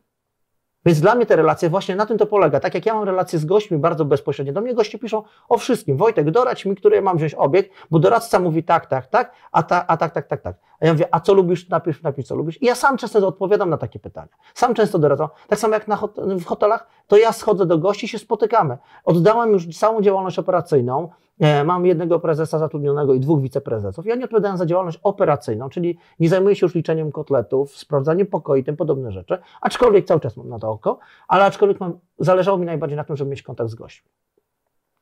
Speaker 2: Więc dla mnie te relacje właśnie na tym to polega. Tak jak ja mam relacje z gośćmi bardzo bezpośrednio, do mnie goście piszą o wszystkim. Wojtek, doradź mi, który mam wziąć obiekt, bo doradca mówi tak, tak, tak, a, ta, a tak, tak, tak, tak. A ja mówię, a co lubisz, napisz, napisz, co lubisz. I ja sam często odpowiadam na takie pytania. Sam często doradzam. Tak samo jak na hot w hotelach, to ja schodzę do gości i się spotykamy. Oddałam już całą działalność operacyjną. E, mam jednego prezesa zatrudnionego i dwóch wiceprezesów. I oni odpowiadają za działalność operacyjną, czyli nie zajmuję się już liczeniem kotletów, sprawdzaniem pokoi i tym podobne rzeczy. Aczkolwiek cały czas mam na to oko, ale aczkolwiek mam, zależało mi najbardziej na tym, żeby mieć kontakt z gośćmi.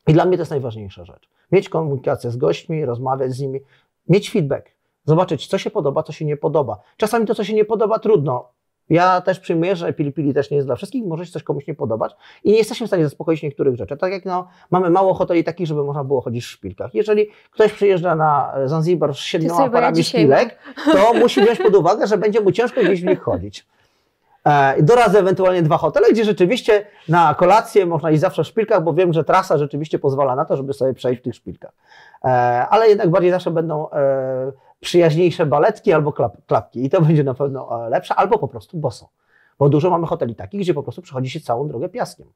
Speaker 2: I dla mnie to jest najważniejsza rzecz. Mieć komunikację z gośćmi, rozmawiać z nimi, mieć feedback. Zobaczyć, co się podoba, co się nie podoba. Czasami to, co się nie podoba, trudno. Ja też przyjmuję, że pili pili też nie jest dla wszystkich, może się coś komuś nie podobać i nie jesteśmy w stanie zaspokoić niektórych rzeczy. Tak jak no, mamy mało hoteli takich, żeby można było chodzić w szpilkach. Jeżeli ktoś przyjeżdża na Zanzibar z siedmioma parami szpilek, to musi wziąć pod uwagę, że będzie mu ciężko gdzieś w nich chodzić. E, do razy ewentualnie dwa hotele, gdzie rzeczywiście na kolację można iść zawsze w szpilkach, bo wiem, że trasa rzeczywiście pozwala na to, żeby sobie przejść w tych szpilkach. E, ale jednak bardziej zawsze będą e, przyjaźniejsze baletki albo klap, klapki i to (laughs) będzie na pewno lepsze, albo po prostu boso. Bo dużo mamy hoteli takich, gdzie po prostu przechodzi się całą drogę piaskiem.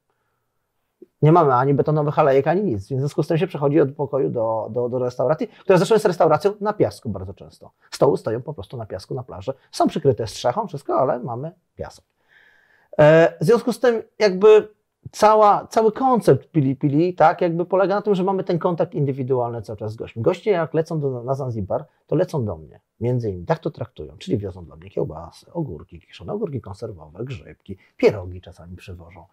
Speaker 2: Nie mamy ani betonowych alejek, ani nic. W związku z tym się przechodzi od pokoju do, do, do restauracji, która zresztą jest restauracją na piasku bardzo często. Stoły stoją po prostu na piasku, na plaży. Są przykryte strzechą, wszystko, ale mamy piasek. E, w związku z tym jakby cała, cały koncept Pili Pili, tak, jakby polega na tym, że mamy ten kontakt indywidualny cały czas z gośćmi. Goście jak lecą do, na Zanzibar, to lecą do mnie, między innymi, tak to traktują, czyli wiozą dla mnie kiełbasy, ogórki kiszone, ogórki konserwowe, grzybki, pierogi czasami przywożą.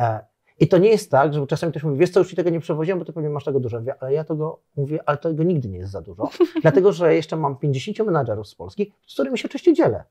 Speaker 2: E, i to nie jest tak, że czasami ktoś mówi, wiesz co, już ci tego nie przewoziłem, bo ty pewnie masz tego dużo. Ale ja tego mówię, ale tego nigdy nie jest za dużo, (laughs) dlatego że jeszcze mam 50 menadżerów z Polski, z którymi się oczywiście dzielę.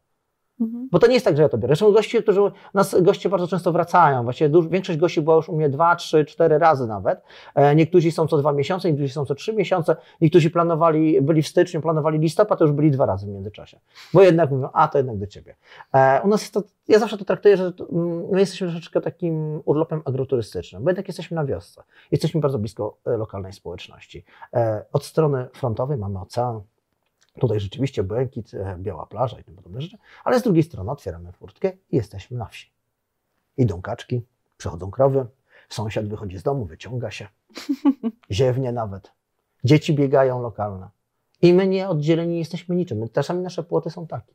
Speaker 2: Mhm. Bo to nie jest tak, że ja to biorę. Zresztą goście, którzy nas goście bardzo często wracają. Właściwie duż, większość gości była już u mnie dwa, trzy, cztery razy nawet. E, niektórzy są co dwa miesiące, niektórzy są co trzy miesiące, niektórzy planowali, byli w styczniu, planowali listopad, to już byli dwa razy w międzyczasie. Bo jednak mówią, a to jednak do ciebie. E, u nas jest to, ja zawsze to traktuję, że to, mm, my jesteśmy troszeczkę takim urlopem agroturystycznym, bo jednak jesteśmy na wiosce. Jesteśmy bardzo blisko e, lokalnej społeczności. E, od strony frontowej mamy ocean, Tutaj rzeczywiście błękit, e, biała plaża i tym podobne rzeczy, ale z drugiej strony otwieramy furtkę i jesteśmy na wsi. Idą kaczki, przychodzą krowy, sąsiad wychodzi z domu, wyciąga się, (laughs) ziewnie nawet. Dzieci biegają lokalne. I my nie oddzieleni jesteśmy niczym. Czasami nasze płoty są takie.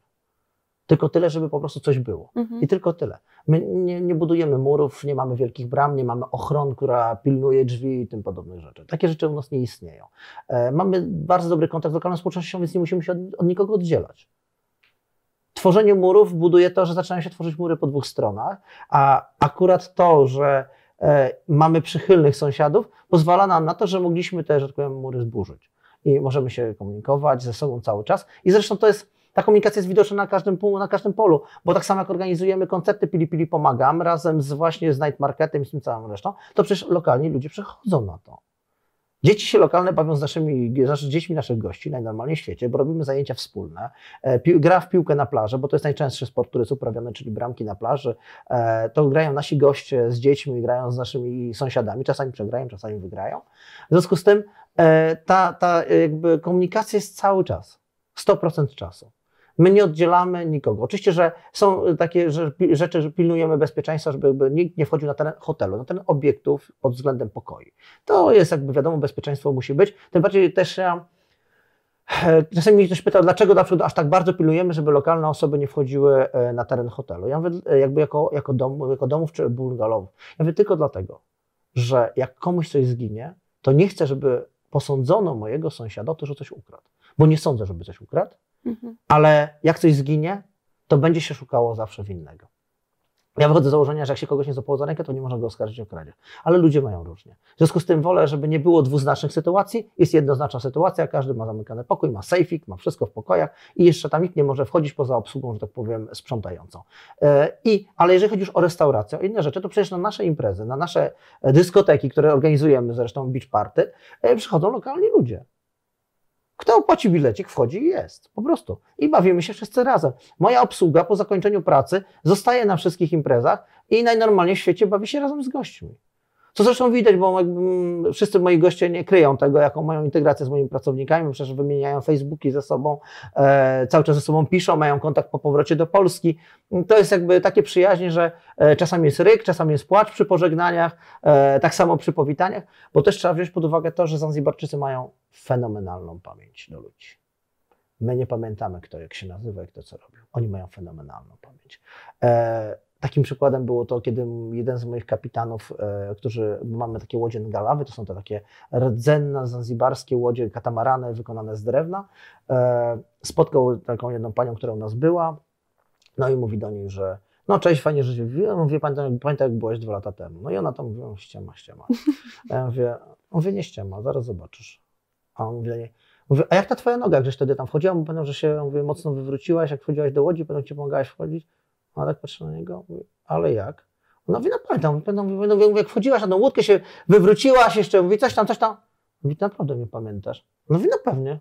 Speaker 2: Tylko tyle, żeby po prostu coś było. Mhm. I tylko tyle. My nie, nie, budujemy murów, nie mamy wielkich bram, nie mamy ochron, która pilnuje drzwi i tym podobnych rzeczy. Takie rzeczy u nas nie istnieją. E, mamy bardzo dobry kontakt z lokalną społecznością, więc nie musimy się od, od, nikogo oddzielać. Tworzenie murów buduje to, że zaczynają się tworzyć mury po dwóch stronach, a akurat to, że e, mamy przychylnych sąsiadów, pozwala nam na to, że mogliśmy te, że tak powiem, mury zburzyć. I możemy się komunikować ze sobą cały czas. I zresztą to jest ta komunikacja jest widoczna na każdym, na każdym polu, bo tak samo jak organizujemy koncerty Pili Pili Pomagam razem z właśnie z Night Marketem i z tym całą resztą, to przecież lokalni ludzie przychodzą na to. Dzieci się lokalne bawią z naszymi, z dziećmi naszych gości najnormalniej w świecie, bo robimy zajęcia wspólne. E, gra w piłkę na plaży, bo to jest najczęstszy sport, który jest uprawiany, czyli bramki na plaży. E, to grają nasi goście z dziećmi, grają z naszymi sąsiadami. Czasami przegrają, czasami wygrają. W związku z tym e, ta, ta jakby komunikacja jest cały czas, 100% czasu. My nie oddzielamy nikogo. Oczywiście, że są takie rzeczy, że pilnujemy bezpieczeństwa, żeby nikt nie wchodził na teren hotelu, na teren obiektów pod względem pokoi. To jest jakby wiadomo, bezpieczeństwo musi być. Tym bardziej też ja e, Czasami mnie ktoś pytał, dlaczego na przykład aż tak bardzo pilnujemy, żeby lokalne osoby nie wchodziły e, na teren hotelu. Ja mówię, e, jakby jako, jako, dom, jako domów czy bungalowów. Ja mówię tylko dlatego, że jak komuś coś zginie, to nie chcę, żeby posądzono mojego sąsiada o to, że coś ukradł. Bo nie sądzę, żeby coś ukradł, mhm. ale jak coś zginie, to będzie się szukało zawsze winnego. Ja wychodzę z założenia, że jak się kogoś nie złapało za rękę, to nie można go oskarżyć o kradzież. Ale ludzie mają różnie. W związku z tym wolę, żeby nie było dwuznacznych sytuacji. Jest jednoznaczna sytuacja, każdy ma zamykany pokój, ma sejfik, ma wszystko w pokojach i jeszcze tam nikt nie może wchodzić poza obsługą, że tak powiem, sprzątającą. E, I, ale jeżeli chodzi już o restaurację, o inne rzeczy, to przecież na nasze imprezy, na nasze dyskoteki, które organizujemy, zresztą beach party, e, przychodzą lokalni ludzie. Kto opłaci bilecik, wchodzi i jest. Po prostu. I bawimy się wszyscy razem. Moja obsługa po zakończeniu pracy zostaje na wszystkich imprezach i najnormalniej w świecie bawi się razem z gośćmi. Co zresztą widać, bo wszyscy moi goście nie kryją tego, jaką mają integrację z moimi pracownikami, przecież wymieniają Facebooki ze sobą, e, cały czas ze sobą piszą, mają kontakt po powrocie do Polski. To jest jakby takie przyjaźnie, że e, czasami jest ryk, czasami jest płacz przy pożegnaniach, e, tak samo przy powitaniach, bo też trzeba wziąć pod uwagę to, że Zanzibarczycy mają fenomenalną pamięć do ludzi. My nie pamiętamy, kto jak się nazywa i kto co robił. Oni mają fenomenalną pamięć. E, Takim przykładem było to, kiedy jeden z moich kapitanów, e, którzy mamy takie łodzie ngalawy, to są te takie rdzenne, zanzibarskie łodzie, katamarany wykonane z drewna, e, spotkał taką jedną panią, która u nas była, no i mówi do niej, że no cześć, fajnie, że się mówię, pamiętam, pamiętam jak byłeś dwa lata temu. No i ona tam mówi, no, ściema, ściema. A (laughs) ja mówię, mówię, nie ściema, zaraz zobaczysz. A on mówi do niej, mówię, a jak ta twoja noga, gdzieś wtedy tam wchodziła? Pamiętam, że się mówię, mocno wywróciłaś, jak wchodziłaś do łodzi, potem ci pomagałaś wchodzić. A tak patrzę na niego, mówię, ale jak? No mówi, no pamiętam, pamiętam, mówię, mówię, jak wchodziłaś na tą łódkę, się wywróciłaś jeszcze, mówi, coś tam, coś tam. Mówi, naprawdę mnie pamiętasz? No mówi, no pewnie.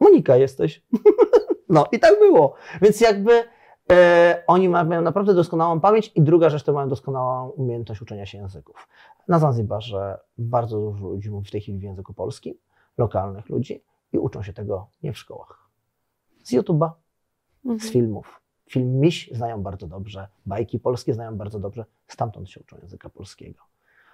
Speaker 2: Monika jesteś. (laughs) no i tak było. Więc jakby e, oni mają naprawdę doskonałą pamięć i druga rzecz, to mają doskonałą umiejętność uczenia się języków. Na Zanzibarze bardzo dużo ludzi mówi w tej chwili w języku polskim, lokalnych ludzi i uczą się tego nie w szkołach. Z YouTube'a, mhm. z filmów, Film Miś znają bardzo dobrze, bajki polskie znają bardzo dobrze, stamtąd się uczą języka polskiego.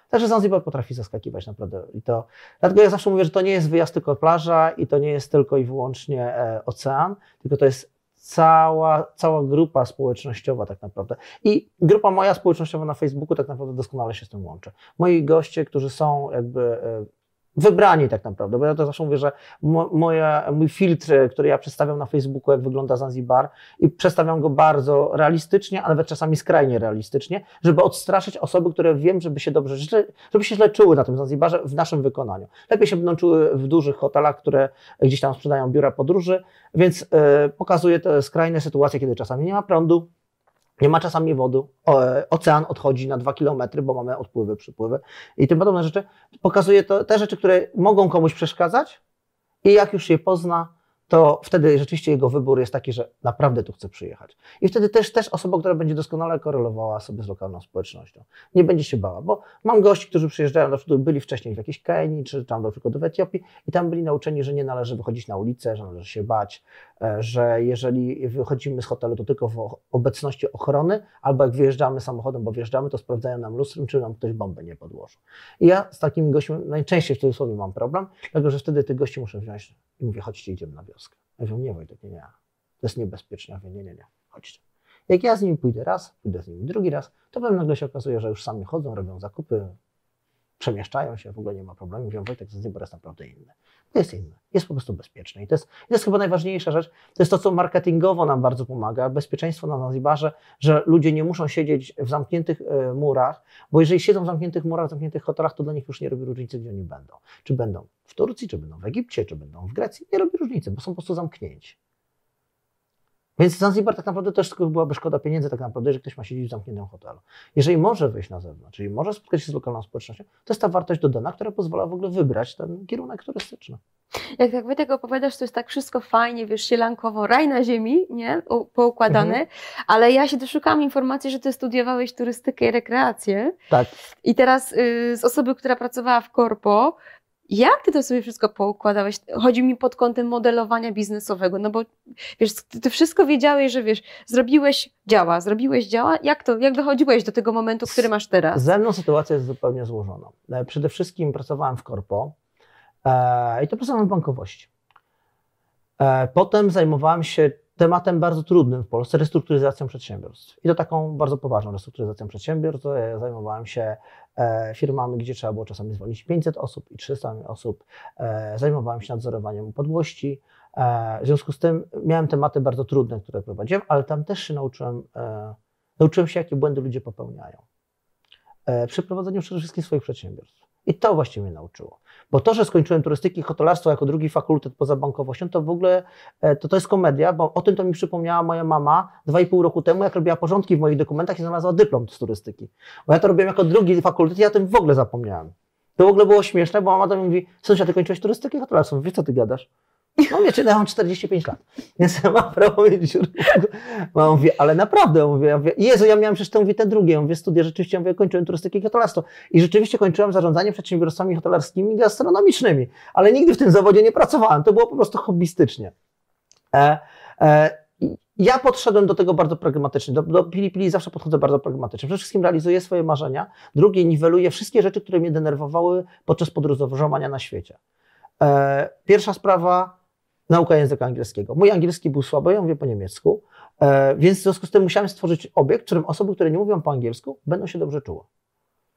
Speaker 2: Także Zanzibar potrafi zaskakiwać naprawdę. I to, dlatego ja zawsze mówię, że to nie jest wyjazd tylko plaża i to nie jest tylko i wyłącznie e, ocean, tylko to jest cała, cała grupa społecznościowa tak naprawdę. I grupa moja społecznościowa na Facebooku tak naprawdę doskonale się z tym łączy. Moi goście, którzy są jakby e, wybrani tak naprawdę, bo ja to zawsze mówię, że moja, mój filtr, który ja przedstawiam na Facebooku, jak wygląda Zanzibar i przedstawiam go bardzo realistycznie, a nawet czasami skrajnie realistycznie, żeby odstraszyć osoby, które wiem, żeby się dobrze, żeby się źle czuły na tym Zanzibarze w naszym wykonaniu. Lepiej się będą czuły w dużych hotelach, które gdzieś tam sprzedają biura podróży, więc yy, pokazuję te skrajne sytuacje, kiedy czasami nie ma prądu, nie ma czasami wody, ocean odchodzi na dwa kilometry, bo mamy odpływy, przypływy i tym podobne rzeczy. Pokazuje to te rzeczy, które mogą komuś przeszkadzać i jak już je pozna, to wtedy rzeczywiście jego wybór jest taki, że naprawdę tu chce przyjechać. I wtedy też, też osoba, która będzie doskonale korelowała sobie z lokalną społecznością. Nie będzie się bała, bo mam gości, którzy przyjeżdżają, na przykład byli wcześniej w jakiejś Kenii, czy tam na przykład w Etiopii i tam byli nauczeni, że nie należy wychodzić na ulicę, że należy się bać, e, że jeżeli wychodzimy z hotelu, to tylko w obecności ochrony, albo jak wyjeżdżamy samochodem, bo wjeżdżamy, to sprawdzają nam lustrem, czy nam ktoś bombę nie podłożył. I ja z takimi gośćmi najczęściej w cudzysłowie mam problem, dlatego że wtedy tych gości muszę wziąć i mówię, chodźcie, idziemy na wioskę. Ja mówię, nie Wojtek, nie, nie, to jest niebezpieczne. Ja mówię, nie, nie, nie, chodźcie. Jak ja z nimi pójdę raz, pójdę z nimi drugi raz, to potem nagle się okazuje, że już sami chodzą, robią zakupy, przemieszczają się, w ogóle nie ma problemu. Mówią, Wojtek, Zanzibar jest naprawdę inny. To jest inny, jest po prostu bezpieczny. I to jest, to jest chyba najważniejsza rzecz. To jest to, co marketingowo nam bardzo pomaga, bezpieczeństwo na Zanzibarze, że ludzie nie muszą siedzieć w zamkniętych e, murach, bo jeżeli siedzą w zamkniętych murach, w zamkniętych hotelach, to dla nich już nie robi różnicy, gdzie oni będą. Czy będą w Turcji, czy będą w Egipcie, czy będą w Grecji. Nie robi różnicy, bo są po prostu zamknięci. Więc Zanzibar tak naprawdę też tylko byłaby szkoda pieniędzy, tak naprawdę, że ktoś ma siedzieć w zamkniętym hotelu. Jeżeli może wyjść na zewnątrz, czyli może spotkać się z lokalną społecznością, to jest ta wartość dodana, która pozwala w ogóle wybrać ten kierunek turystyczny.
Speaker 1: Jak tak tego opowiadasz, to jest tak wszystko fajnie, wiesz, sielankowo, raj na ziemi, nie, poukładane, mhm. ale ja się doszukałam informacji, że ty studiowałeś turystykę i rekreację.
Speaker 2: Tak.
Speaker 1: I teraz y, z osoby, która pracowała w korpo, Jak ty to sobie wszystko poukładałeś? Chodzi mi pod kątem modelowania biznesowego, no bo wiesz, ty, wszystko wiedziałeś, że wiesz, zrobiłeś działa, zrobiłeś działa. Jak to, jak dochodziłeś do tego momentu, który masz teraz?
Speaker 2: Ze mną sytuacja jest zupełnie złożona. E, Przede wszystkim pracowałem w korpo e, i to pracowałem w bankowości. E, Potem zajmowałem się tematem bardzo trudnym w Polsce, restrukturyzacją przedsiębiorstw. I to taką bardzo poważną restrukturyzacją przedsiębiorstw. E, Zajmowałem się e, firmami, gdzie trzeba było czasami zwolnić 500 osób i 300 osób. E, Zajmowałem się nadzorowaniem upadłości. E, W związku z tym miałem tematy bardzo trudne, które prowadziłem, ale tam też się nauczyłem, nauczyłem się, jakie błędy ludzie popełniają przy prowadzeniu przede wszystkim swoich przedsiębiorstw. I to właściwie mnie nauczyło. Bo to, że skończyłem turystyki i hotelarstwo jako drugi fakultet poza bankowością, to w ogóle e, to, to jest komedia, bo o tym to mi przypomniała moja mama dwa i pół roku temu, jak robiła porządki w moich dokumentach i znalazła dyplom z turystyki. Bo ja to robiłem jako drugi fakultet i ja tym w ogóle zapomniałem. To w ogóle było śmieszne, bo mama do mnie mówi, sąsiad, ty kończyłeś turystykę i hotelarstwo. Mówię, co ty gadasz? No wiecie, no ja mam 45 lat, więc ja mam prawo mieć dziurę. Mama mówi, ale naprawdę, ja mówię, ja mówię, Jezu, ja miałem przecież to mówię te drugie, ja mówię, studia, rzeczywiście, ja mówię, kończyłem turystykę i hotelarstwo. I rzeczywiście kończyłem zarządzanie przedsiębiorstwami hotelarskimi i gastronomicznymi, ale nigdy w tym zawodzie nie pracowałem, to było po prostu hobbystycznie. E, e, ja podszedłem do tego bardzo pragmatycznie. Do, do Pili Pili zawsze podchodzę bardzo pragmatycznie. Przede wszystkim realizuję swoje marzenia. Drugie, niweluję wszystkie rzeczy, które mnie denerwowały podczas podróżowania na świecie. E, pierwsza sprawa, nauka języka angielskiego. Mój angielski był słaby, ja mówię po niemiecku, e, więc w związku z tym musiałem stworzyć obiekt, w którym osoby, które nie mówią po angielsku, będą się dobrze czuły.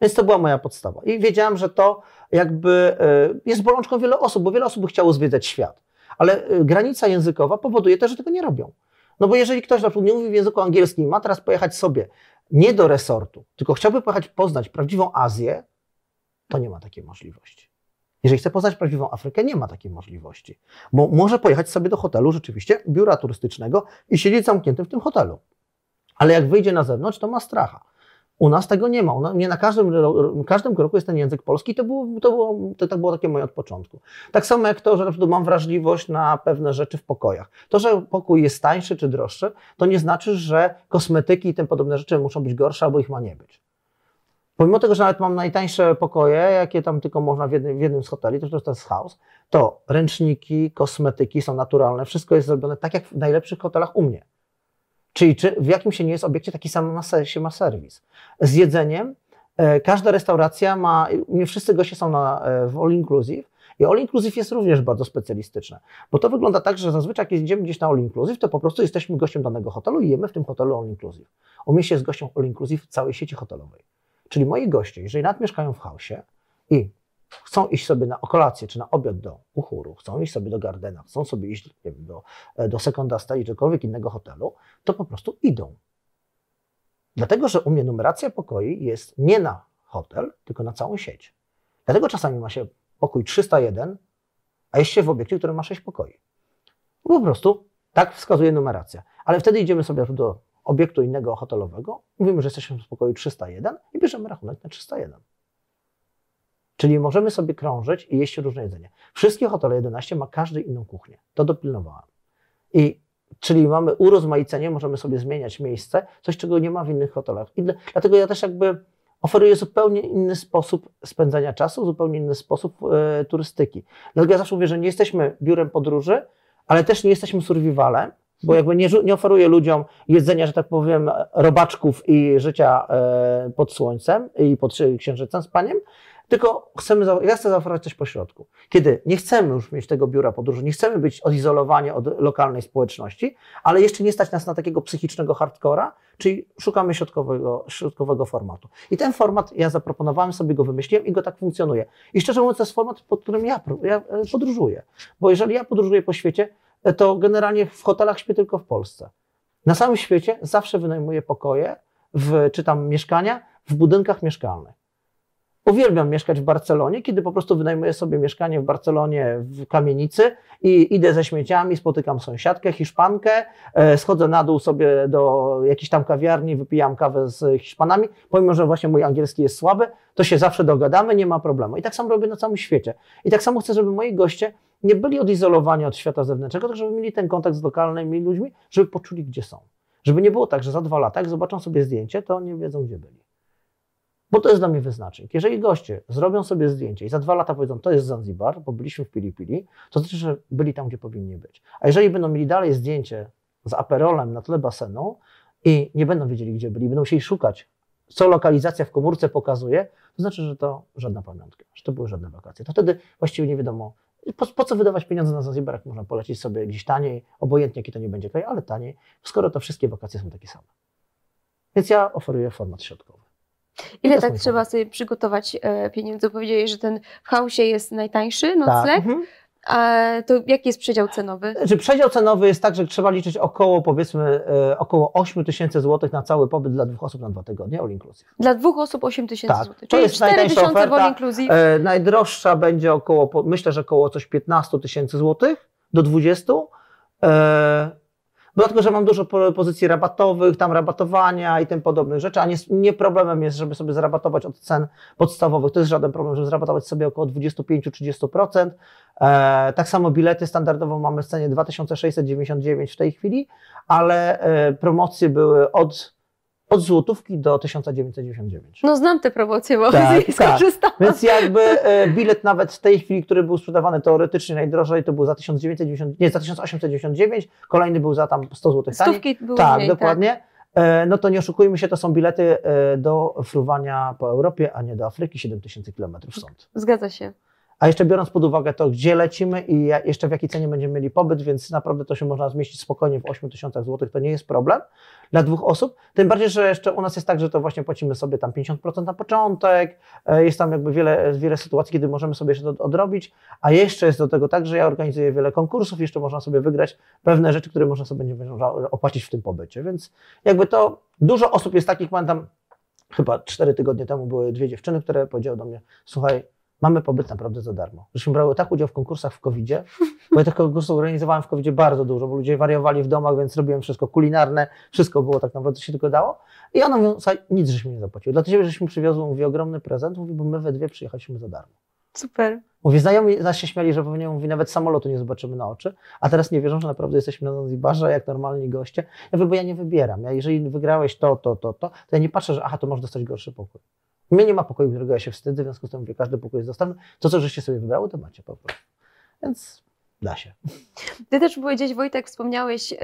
Speaker 2: Więc to była moja podstawa. I wiedziałem, że to jakby e, jest bolączką wielu osób, bo wiele osób chciało zwiedzać świat. Ale e, granica językowa powoduje też, że tego nie robią. No bo jeżeli ktoś na przykład nie mówi w języku angielskim, ma teraz pojechać sobie nie do resortu, tylko chciałby pojechać poznać prawdziwą Azję, to nie ma takiej możliwości. Jeżeli chce poznać prawdziwą Afrykę, nie ma takiej możliwości, bo może pojechać sobie do hotelu, rzeczywiście, biura turystycznego i siedzieć zamknięty w tym hotelu. Ale jak wyjdzie na zewnątrz, to ma stracha. U nas tego nie ma. Nie na każdym, każdym kroku jest ten język polski. To było, to, było, to, to było takie moje od początku. Tak samo jak to, że na mam wrażliwość na pewne rzeczy w pokojach. To, że pokój jest tańszy czy droższy, to nie znaczy, że kosmetyki i tym podobne rzeczy muszą być gorsze albo ich ma nie być. Pomimo tego, że nawet mam najtańsze pokoje, jakie tam tylko można w jednym, w jednym z hoteli, to, to jest house, to ręczniki, kosmetyki są naturalne, wszystko jest zrobione tak jak w najlepszych hotelach u mnie. Czyli czy w jakim się nie jest obiekcie, taki sam ma, się ma serwis. Z jedzeniem, e, każda restauracja ma, nie wszyscy goście są na, e, w all inclusive i all inclusive jest również bardzo specjalistyczne, bo to wygląda tak, że zazwyczaj jak jedziemy gdzieś na all inclusive, to po prostu jesteśmy gościem danego hotelu i jemy w tym hotelu all inclusive. U mnie się jest gościem all inclusive całej sieci hotelowej. Czyli moi goście, jeżeli nawet mieszkają w chaosie i chcą iść sobie na kolację czy na obiad do Uchuru, chcą iść sobie do Gardena, chcą sobie iść wiem, do, e, do Seconda czy czegokolwiek innego hotelu, to po prostu idą. Dlatego, że u mnie numeracja pokoi jest nie na hotel, tylko na całą sieć. Dlatego czasami ma się pokój 301, a jest się w obiekcie, który ma 6 pokoi. Po prostu tak wskazuje numeracja. Ale wtedy idziemy sobie do obiektu innego hotelowego, mówimy, że jesteśmy w pokoju 301 i bierzemy rachunek na 301. Czyli możemy sobie krążyć i jeść różne jedzenie. Wszystkie hotele 11 ma każdy inną kuchnię. To dopilnowałem. I czyli mamy urozmaicenie, możemy sobie zmieniać miejsce, coś czego nie ma w innych hotelach. I dla- dlatego ja też jakby oferuję zupełnie inny sposób spędzania czasu, zupełnie inny sposób e, turystyki. Dlatego ja zawsze mówię, że nie jesteśmy biurem podróży, ale też nie jesteśmy survivalem, bo jakby nie, nie oferuję ludziom jedzenia, że tak powiem, robaczków i życia e, pod słońcem i pod księżycem z paniem, tylko chcemy, ja chcę zaoferować coś pośrodku. Kiedy nie chcemy już mieć tego biura podróży, nie chcemy być odizolowani od lokalnej społeczności, ale jeszcze nie stać nas na takiego psychicznego hardcora, czyli szukamy środkowego, środkowego formatu. I ten format ja zaproponowałem sobie, go wymyśliłem i go tak funkcjonuje. I szczerze mówiąc, to jest format, pod którym ja, ja e, podróżuję. Bo jeżeli ja podróżuję po świecie, to generalnie w hotelach śpię tylko w Polsce. Na całym świecie zawsze wynajmuję pokoje, w, czy tam mieszkania w budynkach mieszkalnych. Uwielbiam mieszkać w Barcelonie, kiedy po prostu wynajmuję sobie mieszkanie w Barcelonie w kamienicy i idę ze śmieciami, spotykam sąsiadkę, Hiszpankę, e, schodzę na dół sobie do jakiejś tam kawiarni, wypijam kawę z Hiszpanami, pomimo, że właśnie mój angielski jest słaby, to się zawsze dogadamy, nie ma problemu. I tak samo robię na całym świecie. I tak samo chcę, żeby moi goście nie byli odizolowani od świata zewnętrznego, tylko żeby mieli ten kontakt z lokalnymi ludźmi, żeby poczuli, gdzie są. Żeby nie było tak, że za dwa lata, jak zobaczą sobie zdjęcie, to nie wiedzą, gdzie byli. Bo to jest dla mnie wyznacznik. Jeżeli goście zrobią sobie zdjęcie i za dwa lata powiedzą, to jest Zanzibar, bo byliśmy w Pili Pili, to znaczy, że byli tam, gdzie powinni być. A jeżeli będą mieli dalej zdjęcie z aperolem na tle basenu i nie będą wiedzieli, gdzie byli, będą musieli szukać, co lokalizacja w komórce pokazuje, to znaczy, że to żadna pamiątka, że to były żadne wakacje. To wtedy właściwie nie wiadomo, po, po co wydawać pieniądze na Zanzibar, jak można polecieć sobie gdzieś taniej, obojętnie jaki to nie będzie kraj, ale taniej, skoro to wszystkie wakacje są takie same. Więc ja oferuję format środkowy.
Speaker 1: Ile tak trzeba sobie przygotować e, pieniędzy? Powiedzieli, że ten w chaosie jest najtańszy
Speaker 2: Tak.
Speaker 1: nocleg.
Speaker 2: Mhm.
Speaker 1: A to jaki jest przedział cenowy?
Speaker 2: Znaczy przedział cenowy jest tak, że trzeba liczyć około powiedzmy e, około 8 tysięcy złotych na cały pobyt dla dwóch osób na dwa tygodnie, all inclusive.
Speaker 1: Dla dwóch osób 8 tysięcy
Speaker 2: Tak,
Speaker 1: złotych.
Speaker 2: to
Speaker 1: Czyli
Speaker 2: jest
Speaker 1: 4
Speaker 2: najtańsza
Speaker 1: tysiące all inclusive.
Speaker 2: E, najdroższa będzie około, myślę, że około coś 15 tysięcy złotych do 20. E, Dlatego, że mam dużo po- pozycji rabatowych, tam rabatowania i tym podobnych rzeczy, a nie, nie problemem jest, żeby sobie zrabatować od cen podstawowych. To jest żaden problem, żeby zrabatować sobie około 25-30%. E, tak samo bilety standardowo mamy w cenie 2699 w tej chwili, ale e, promocje były od, od złotówki do 1999.
Speaker 1: No znam te promocje, bo
Speaker 2: Tak, (laughs)
Speaker 1: z nich
Speaker 2: tak.
Speaker 1: skorzystałam.
Speaker 2: Więc jakby e, bilet nawet w tej chwili, który był sprzedawany teoretycznie najdrożej, to był za 1990, nie, za 1899, kolejny był za tam 100 zł taniej.
Speaker 1: Stówki były
Speaker 2: Tak,
Speaker 1: mniej,
Speaker 2: dokładnie. E, No to nie oszukujmy się, to są bilety e, do fruwania po Europie, a nie do Afryki, 7000 km stąd.
Speaker 1: Zgadza się.
Speaker 2: A jeszcze biorąc pod uwagę to, gdzie lecimy i jeszcze w jakiej cenie będziemy mieli pobyt, więc naprawdę to się można zmieścić spokojnie w 8 tysiącach złotych, to nie jest problem dla dwóch osób. Tym bardziej, że jeszcze u nas jest tak, że to właśnie płacimy sobie tam 50% na początek, e, jest tam jakby wiele, wiele sytuacji, kiedy możemy sobie jeszcze to odrobić, a jeszcze jest do tego tak, że ja organizuję wiele konkursów, jeszcze można sobie wygrać pewne rzeczy, które można sobie nie opłacić w tym pobycie, więc jakby to dużo osób jest takich, pamiętam, chyba 4 tygodnie temu były dwie dziewczyny, które powiedziały do mnie, słuchaj, mamy pobyt naprawdę za darmo. Żeśmy brały tak udział w konkursach w COVID-zie, bo ja tych konkursów organizowałem w COVID-zie bardzo dużo, bo ludzie wariowali w domach, więc robiłem wszystko kulinarne, wszystko było tak naprawdę, co się tylko dało. I ona mówi, słuchaj, nic żeśmy nie zapłaciły. Dla ciebie żeśmy przywiozły, mówi, ogromny prezent, mówi, bo my we dwie przyjechaliśmy za darmo.
Speaker 1: Super.
Speaker 2: Mówi, znajomi nas się śmiali, że pewnie mówi, nawet samolotu nie zobaczymy na oczy, a teraz nie wierzą, że naprawdę jesteśmy na Zanzibarze jak normalni goście. Ja mówię, bo ja nie wybieram. Ja, jeżeli wygrałeś to, to, to, to, to ja nie patrzę, że aha, to możesz dostać gorszy pokój. Mnie nie ma pokoju, którego ja się wstydzę, w związku z tym mówię, każdy pokój jest dostępny. To, co żeście sobie wybrały, to macie po prostu. Więc da się.
Speaker 1: Ty też powiedziałeś, Wojtek, wspomniałeś, yy,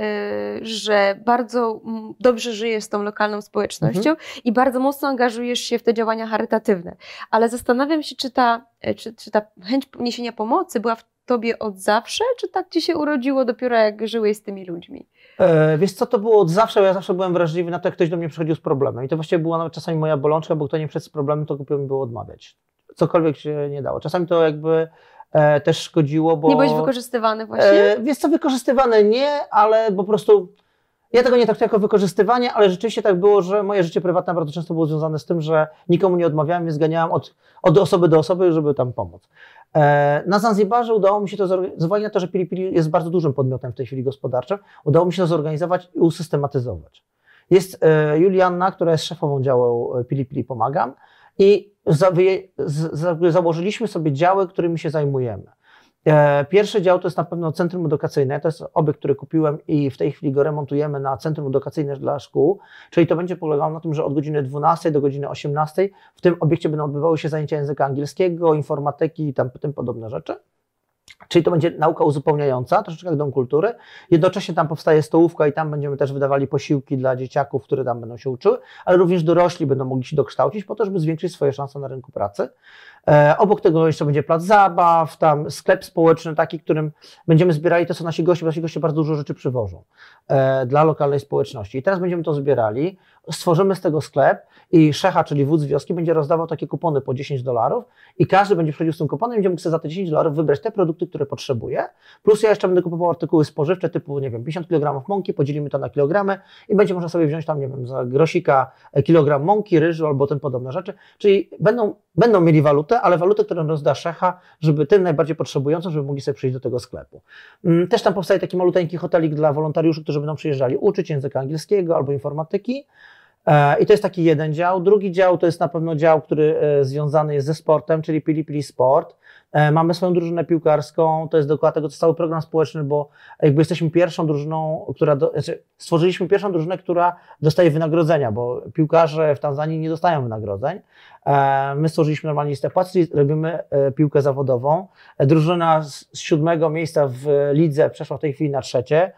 Speaker 1: że bardzo dobrze żyjesz z tą lokalną społecznością
Speaker 2: Mhm.
Speaker 1: i bardzo mocno angażujesz się w te działania charytatywne. Ale zastanawiam się, czy ta, e, czy, czy ta chęć niesienia pomocy była w tobie od zawsze, czy tak ci się urodziło dopiero jak żyłeś z tymi ludźmi?
Speaker 2: E, wiesz co, to było od zawsze, ja zawsze byłem wrażliwy na to, jak ktoś do mnie przychodził z problemem. I to właściwie była nawet czasami moja bolączka, bo kto nie przyszedł z problemem, to głupio mi było odmawiać. Cokolwiek się nie dało. Czasami to jakby e, też szkodziło, bo...
Speaker 1: Nie byłeś wykorzystywany właśnie?
Speaker 2: E, wiesz co, wykorzystywane nie, ale po prostu ja tego nie traktuję jako wykorzystywanie, ale rzeczywiście tak było, że moje życie prywatne bardzo często było związane z tym, że nikomu nie odmawiałem, więc zganiałem od, od osoby do osoby, żeby tam pomóc. E, Na Zanzibarze udało mi się to zorganizować, na to, że Pili Pili jest bardzo dużym podmiotem w tej chwili gospodarczym, udało mi się to zorganizować i usystematyzować. Jest e, Julianna, która jest szefową działu e, Pili Pili Pomagam i za, za, założyliśmy sobie działy, którymi się zajmujemy. E, Pierwszy dział to jest na pewno centrum edukacyjne. To jest obiekt, który kupiłem i w tej chwili go remontujemy na centrum edukacyjne dla szkół. Czyli to będzie polegało na tym, że od godziny 12 do godziny 18 w tym obiekcie będą odbywały się zajęcia języka angielskiego, informatyki i tam tym podobne rzeczy. Czyli to będzie nauka uzupełniająca, troszeczkę jak dom kultury. Jednocześnie tam powstaje stołówka i tam będziemy też wydawali posiłki dla dzieciaków, które tam będą się uczyły, ale również dorośli będą mogli się dokształcić po to, żeby zwiększyć swoje szanse na rynku pracy. E, obok tego jeszcze będzie plac zabaw, tam sklep społeczny taki, którym będziemy zbierali to, co nasi goście, bo nasi goście bardzo dużo rzeczy przywożą e, dla lokalnej społeczności. I teraz będziemy to zbierali, stworzymy z tego sklep i szecha, czyli wódz wioski, będzie rozdawał takie kupony po 10 dolarów i każdy będzie przychodził z tym kuponem i będzie mógł sobie za te 10 dolarów wybrać te produkty, które potrzebuje. Plus ja jeszcze będę kupował artykuły spożywcze typu, nie wiem, 50 kg mąki, podzielimy to na kilogramy i będzie można sobie wziąć tam, nie wiem, za grosika e, kilogram mąki, ryżu albo tym podobne rzeczy. Czyli będą, będą mieli walutę, ale walutę, którą rozda szecha, żeby tym najbardziej potrzebującym, żeby mogli sobie przyjść do tego sklepu. Mm, Też tam powstaje taki maluteńki hotelik dla wolontariuszy, którzy będą przyjeżdżali uczyć języka angielskiego albo informatyki. E, I to jest taki jeden dział. Drugi dział to jest na pewno dział, który e, związany jest ze sportem, czyli Pili Pili Sport. E, mamy swoją drużynę piłkarską, to jest dokładnie tego, jest cały program społeczny, bo jakby jesteśmy pierwszą drużyną, która, do, znaczy stworzyliśmy pierwszą drużynę, która dostaje wynagrodzenia, bo piłkarze w Tanzanii nie dostają wynagrodzeń. My stworzyliśmy normalnie listę płac, robimy piłkę zawodową. Drużyna z siódmego miejsca w lidze przeszła w tej chwili na trzecie.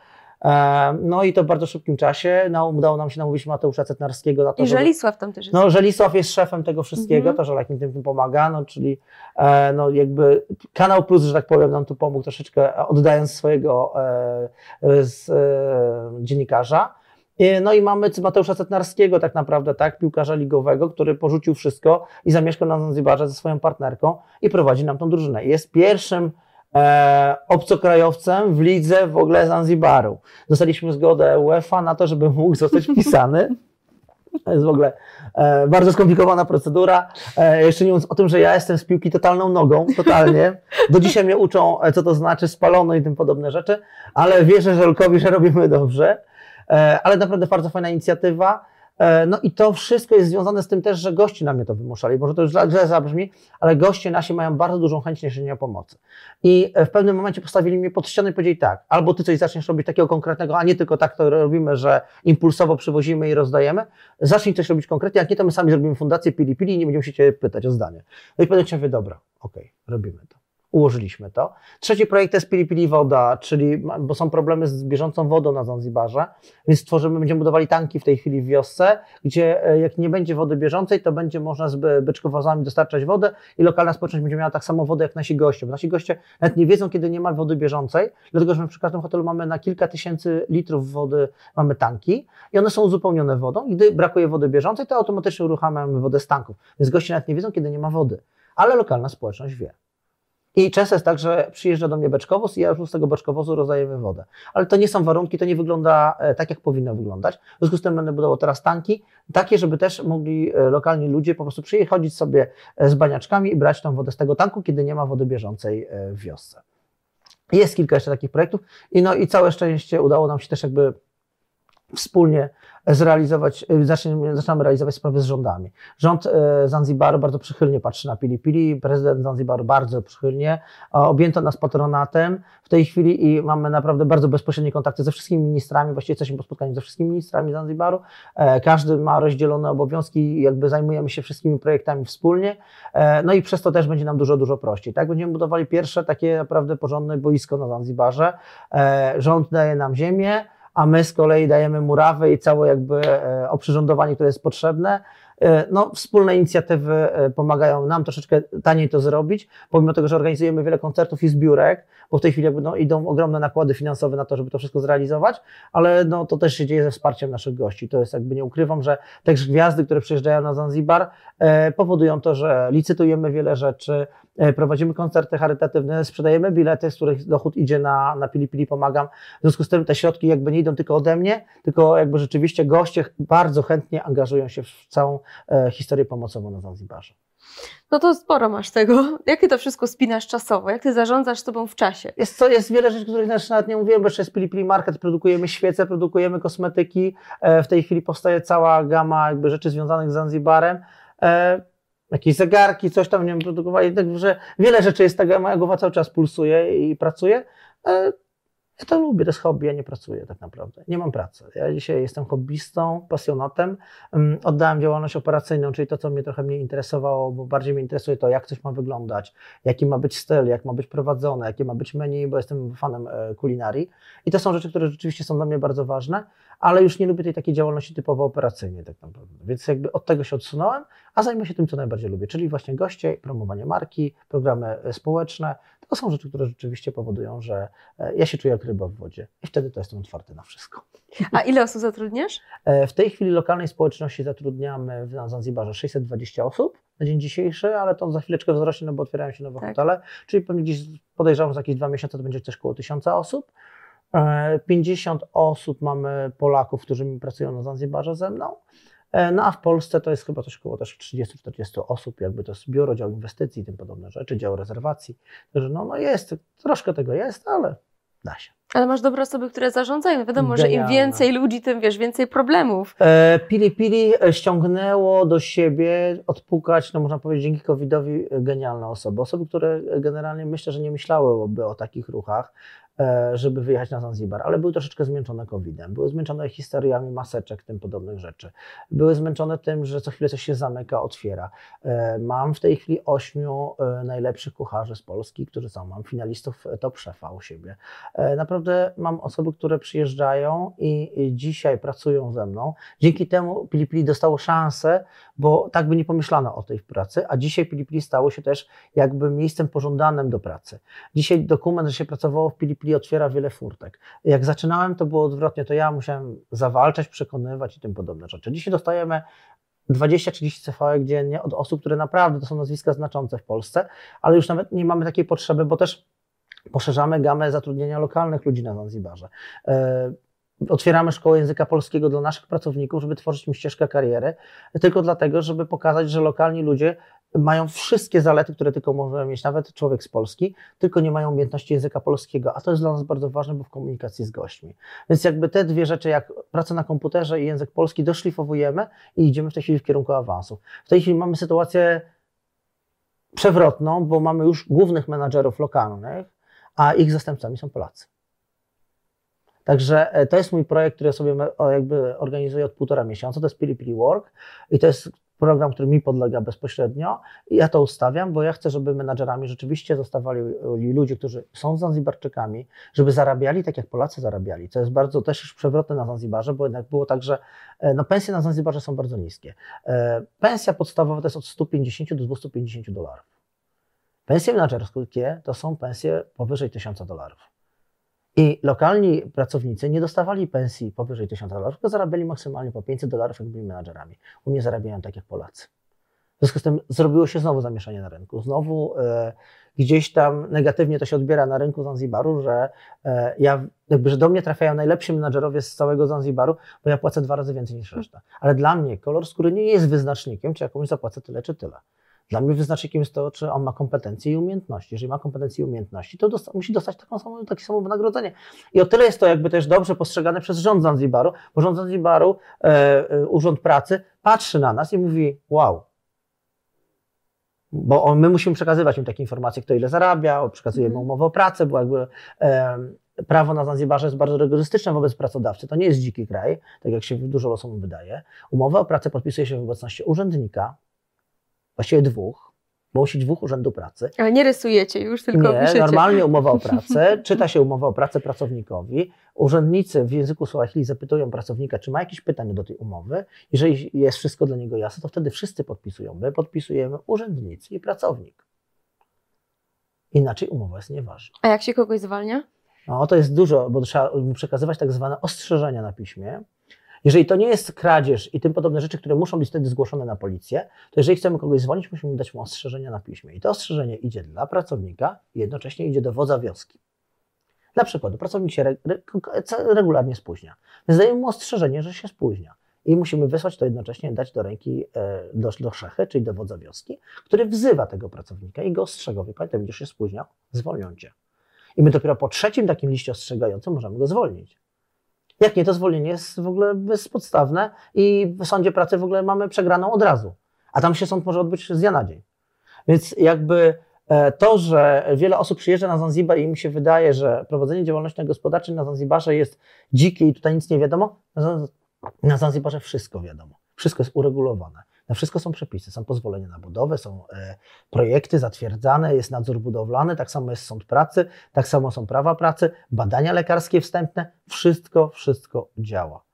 Speaker 2: No i to w bardzo szybkim czasie no, udało nam się namówić Mateusza Cetnarskiego na to,
Speaker 1: I Żelisław tam też jest.
Speaker 2: No Żelisław jest szefem tego wszystkiego,
Speaker 1: Mhm.
Speaker 2: to Żelak mi tym pomaga, no czyli e, no jakby Kanał Plus, że tak powiem, nam tu pomógł troszeczkę e, oddając swojego e, e, z, e, dziennikarza. E, No i mamy Mateusza Cetnarskiego tak naprawdę, tak, piłkarza ligowego, który porzucił wszystko i zamieszkał na Zanzibarze ze swoją partnerką i prowadzi nam tą drużynę. Jest pierwszym e, obcokrajowcem w lidze w ogóle Zanzibaru. Dostaliśmy zgodę UEFA na to, żeby mógł zostać wpisany. To jest w ogóle e, bardzo skomplikowana procedura. E, jeszcze nie mówiąc o tym, że ja jestem z piłki totalną nogą, totalnie. Do dzisiaj mnie uczą, e, co to znaczy spalono i tym podobne rzeczy, ale wierzę Żelkowi, że robimy dobrze. E, ale naprawdę bardzo fajna inicjatywa. E, No i to wszystko jest związane z tym też, że gości na mnie to wymuszali. Może to już źle zabrzmi, ale goście nasi mają bardzo dużą chęć niesienia pomocy. I e, w pewnym momencie postawili mnie pod ścianę i powiedzieli tak, albo ty coś zaczniesz robić takiego konkretnego, a nie tylko tak to robimy, że impulsowo przywozimy i rozdajemy. Zacznij coś robić konkretnie, jak nie, to my sami zrobimy fundację Pili Pili i nie będziemy się ciebie pytać o zdanie. No i mówię, dobra, okej, robimy to. Ułożyliśmy to. Trzeci projekt to jest Pili Pili Woda, czyli, bo są problemy z bieżącą wodą na Zanzibarze, więc tworzymy, będziemy budowali tanki w tej chwili w wiosce, gdzie e, jak nie będzie wody bieżącej, to będzie można z be- beczkowozami dostarczać wodę i lokalna społeczność będzie miała tak samo wodę jak nasi goście, bo nasi goście nawet nie wiedzą, kiedy nie ma wody bieżącej, dlatego że my przy każdym hotelu mamy na kilka tysięcy litrów wody, mamy tanki i one są uzupełnione wodą i gdy brakuje wody bieżącej, to automatycznie uruchamiamy wodę z tanków, więc goście nawet nie wiedzą, kiedy nie ma wody, ale lokalna społeczność wie. I często jest tak, że przyjeżdża do mnie beczkowóz i ja już z tego beczkowozu rozdajemy wodę. Ale to nie są warunki, to nie wygląda e, tak, jak powinno wyglądać. W związku z tym będę budował teraz tanki, takie, żeby też mogli e, lokalni ludzie po prostu przychodzić sobie e, z baniaczkami i brać tą wodę z tego tanku, kiedy nie ma wody bieżącej w wiosce. Jest kilka jeszcze takich projektów i, no, i całe szczęście udało nam się też jakby wspólnie zrealizować, y, zaczniemy, zaczynamy realizować sprawy z rządami. Rząd e, Zanzibaru bardzo przychylnie patrzy na Pili Pili, prezydent Zanzibaru bardzo przychylnie, objęto nas patronatem w tej chwili i mamy naprawdę bardzo bezpośrednie kontakty ze wszystkimi ministrami, właściwie jesteśmy po spotkaniu ze wszystkimi ministrami Zanzibaru, E, każdy ma rozdzielone obowiązki i jakby zajmujemy się wszystkimi projektami wspólnie, E, no i przez to też będzie nam dużo, dużo prościej. Tak, będziemy budowali pierwsze takie naprawdę porządne boisko na Zanzibarze, E, rząd daje nam ziemię, a my z kolei dajemy murawę i całe jakby e, oprzyrządowanie, które jest potrzebne. E, No, wspólne inicjatywy e, pomagają nam troszeczkę taniej to zrobić, pomimo tego, że organizujemy wiele koncertów i zbiórek, bo w tej chwili no, idą ogromne nakłady finansowe na to, żeby to wszystko zrealizować, ale no, to też się dzieje ze wsparciem naszych gości. To jest jakby, nie ukrywam, że też gwiazdy, które przyjeżdżają na Zanzibar, powodują to, że licytujemy wiele rzeczy, prowadzimy koncerty charytatywne, sprzedajemy bilety, z których dochód idzie na, na Pili Pili Pomagam. W związku z tym te środki jakby nie idą tylko ode mnie, tylko jakby rzeczywiście goście bardzo chętnie angażują się w całą e, historię pomocową na Zanzibarze.
Speaker 1: No to sporo masz tego. Jak ty to wszystko spinasz czasowo? Jak ty zarządzasz sobą w czasie?
Speaker 2: Jest, co, jest wiele rzeczy, których nawet nie mówiłem, bo jeszcze jest Pili Pili Market, produkujemy świece, produkujemy kosmetyki, e, w tej chwili powstaje cała gama jakby rzeczy związanych z Zanzibarem, e, jakieś zegarki, coś tam, nie wiem, produkowali, także wiele rzeczy jest, taka moja głowa cały czas pulsuje i pracuje. Ja to lubię, to jest hobby, ja nie pracuję tak naprawdę, nie mam pracy. Ja dzisiaj jestem hobbystą, pasjonatem, Mm, oddałem działalność operacyjną, czyli to, co mnie trochę mniej interesowało, bo bardziej mnie interesuje to, jak coś ma wyglądać, jaki ma być styl, jak ma być prowadzone, jakie ma być menu, bo jestem fanem e, kulinarii. I to są rzeczy, które rzeczywiście są dla mnie bardzo ważne, ale już nie lubię tej takiej działalności typowo operacyjnej tak naprawdę. Więc jakby od tego się odsunąłem, a zajmę się tym, co najbardziej lubię, czyli właśnie goście, promowanie marki, programy e, społeczne. To są rzeczy, które rzeczywiście powodują, że e, ja się czuję jak ryba w wodzie i wtedy to jestem otwarty na wszystko.
Speaker 1: A ile osób zatrudniasz?
Speaker 2: E, W tej chwili lokalnej społeczności zatrudniamy w- na Zanzibarze 620 osób na dzień dzisiejszy, ale to za chwileczkę wzrośnie, no bo otwierają się nowe
Speaker 1: Tak.
Speaker 2: hotele, czyli pewnie gdzieś podejrzewam, że za jakieś dwa miesiące to będzie też około 1000 osób. E, 50 osób mamy Polaków, którzy pracują na Zanzibarze ze mną. E, No a w Polsce to jest chyba coś około też 30-40 osób, jakby to jest biuro, dział inwestycji i tym podobne rzeczy, dział rezerwacji. Także no, no jest, troszkę tego jest, ale da się.
Speaker 1: Ale masz dobre osoby, które zarządzają. Wiadomo, że im
Speaker 2: Genialne.
Speaker 1: więcej ludzi, tym wiesz, więcej problemów.
Speaker 2: E, Pili Pili e, ściągnęło do siebie odpukać, no można powiedzieć, dzięki COVID-owi e, genialne osoby. Osoby, które generalnie myślę, że nie myślałyby o takich ruchach, e, żeby wyjechać na Zanzibar, ale były troszeczkę zmęczone COVID-em, były zmęczone historiami maseczek, tym podobnych rzeczy. Były zmęczone tym, że co chwilę coś się zamyka, otwiera. E, Mam w tej chwili ośmiu e, najlepszych kucharzy z Polski, którzy są. Mam finalistów e, Top Szefa u siebie. E, Naprawdę mam osoby, które przyjeżdżają i dzisiaj pracują ze mną. Dzięki temu Pili Pili dostało szansę, bo tak by nie pomyślano o tej pracy, a dzisiaj Pili Pili stało się też jakby miejscem pożądanym do pracy. Dzisiaj dokument, że się pracowało w Pili Pili otwiera wiele furtek. Jak zaczynałem, to było odwrotnie, to ja musiałem zawalczać, przekonywać i tym podobne rzeczy. Dzisiaj dostajemy 20-30 CV dziennie od osób, które naprawdę to są nazwiska znaczące w Polsce, ale już nawet nie mamy takiej potrzeby, bo też poszerzamy gamę zatrudnienia lokalnych ludzi na Zanzibarze. E, Otwieramy szkołę języka polskiego dla naszych pracowników, żeby tworzyć im ścieżkę kariery, tylko dlatego, żeby pokazać, że lokalni ludzie mają wszystkie zalety, które tylko możemy mieć, nawet człowiek z Polski, tylko nie mają umiejętności języka polskiego, a to jest dla nas bardzo ważne, bo w komunikacji z gośćmi. Więc jakby te dwie rzeczy, jak praca na komputerze i język polski, doszlifowujemy i idziemy w tej chwili w kierunku awansu. W tej chwili mamy sytuację przewrotną, bo mamy już głównych menadżerów lokalnych, a ich zastępcami są Polacy. Także e, to jest mój projekt, który sobie jakby organizuję od półtora miesiąca. To jest Pili Pili Work i to jest program, który mi podlega bezpośrednio. I ja to ustawiam, bo ja chcę, żeby menadżerami rzeczywiście zostawali e, ludzie, którzy są Zanzibarczykami, żeby zarabiali tak, jak Polacy zarabiali. Co jest bardzo też już przewrotne na Zanzibarze, bo jednak było tak, że e, no, pensje na Zanzibarze są bardzo niskie. Pensja podstawowa to jest od 150 do 250 dolarów. Pensje menadżerskie to są pensje powyżej 1000 dolarów. I lokalni pracownicy nie dostawali pensji powyżej 1000 dolarów, tylko zarabiali maksymalnie po 500 dolarów, jak byli menadżerami. U mnie zarabiają tak jak Polacy. W związku z tym zrobiło się znowu zamieszanie na rynku. Znowu e, gdzieś tam negatywnie to się odbiera na rynku Zanzibaru, że e, ja, jakby, że do mnie trafiają najlepsi menadżerowie z całego Zanzibaru, bo ja płacę dwa razy więcej niż reszta. Ale dla mnie kolor skóry nie jest wyznacznikiem, czy jakąś zapłacę tyle, czy tyle. Dla mnie wyznacznikiem jest to, czy on ma kompetencje i umiejętności. Jeżeli ma kompetencje i umiejętności, to dosta- musi dostać taką samą, takie samo wynagrodzenie. I o tyle jest to jakby też dobrze postrzegane przez rząd Zanzibaru, bo rząd Zanzibaru, e, e, Urząd Pracy patrzy na nas i mówi wow. Bo on, my musimy przekazywać im takie informacje, kto ile zarabia, przekazujemy
Speaker 1: Mhm.
Speaker 2: umowę o pracę, bo jakby e, prawo na Zanzibarze jest bardzo rygorystyczne wobec pracodawcy. To nie jest dziki kraj, tak jak się dużo osobom wydaje. Umowę o pracę podpisuje się w obecności urzędnika, właściwie dwóch, bo musi dwóch urzędu pracy.
Speaker 1: Ale nie rysujecie już, tylko
Speaker 2: Nie,
Speaker 1: piszecie.
Speaker 2: normalnie umowa o (laughs) pracę, czyta się umowę o pracę pracownikowi. Urzędnicy w języku Swahili zapytują pracownika, czy ma jakieś pytanie do tej umowy. Jeżeli jest wszystko dla niego jasne, to wtedy wszyscy podpisują. My podpisujemy urzędnicy i pracownik. Inaczej umowa jest nieważna.
Speaker 1: A jak się kogoś zwalnia?
Speaker 2: No, to jest dużo, bo trzeba mu przekazywać tak zwane ostrzeżenia na piśmie. Jeżeli to nie jest kradzież i tym podobne rzeczy, które muszą być wtedy zgłoszone na policję, to jeżeli chcemy kogoś zwolnić, musimy dać mu ostrzeżenia na piśmie. I to ostrzeżenie idzie dla pracownika i jednocześnie idzie do wodza wioski. Dla przykładu, pracownik się re, re, regularnie spóźnia. Więc dajemy mu ostrzeżenie, że się spóźnia. I musimy wysłać to jednocześnie, dać do ręki e, do, do szechy, czyli do wodza wioski, który wzywa tego pracownika i go ostrzega. Wie pan, ty będziesz się spóźniał, zwolnią cię. I my dopiero po trzecim takim liście ostrzegającym możemy go zwolnić. Jak nie, to zwolnienie jest w ogóle bezpodstawne i w sądzie pracy w ogóle mamy przegraną od razu. A tam się sąd może odbyć z dnia na dzień. Więc jakby e, to, że wiele osób przyjeżdża na Zanzibar i im się wydaje, że prowadzenie działalności gospodarczej na Zanzibarze jest dzikie i tutaj nic nie wiadomo, na Zan- na Zanzibarze wszystko wiadomo. Wszystko jest uregulowane. Na wszystko są przepisy, są pozwolenia na budowę, są e, projekty zatwierdzane, jest nadzór budowlany, tak samo jest sąd pracy, tak samo są prawa pracy, badania lekarskie wstępne, wszystko, wszystko działa.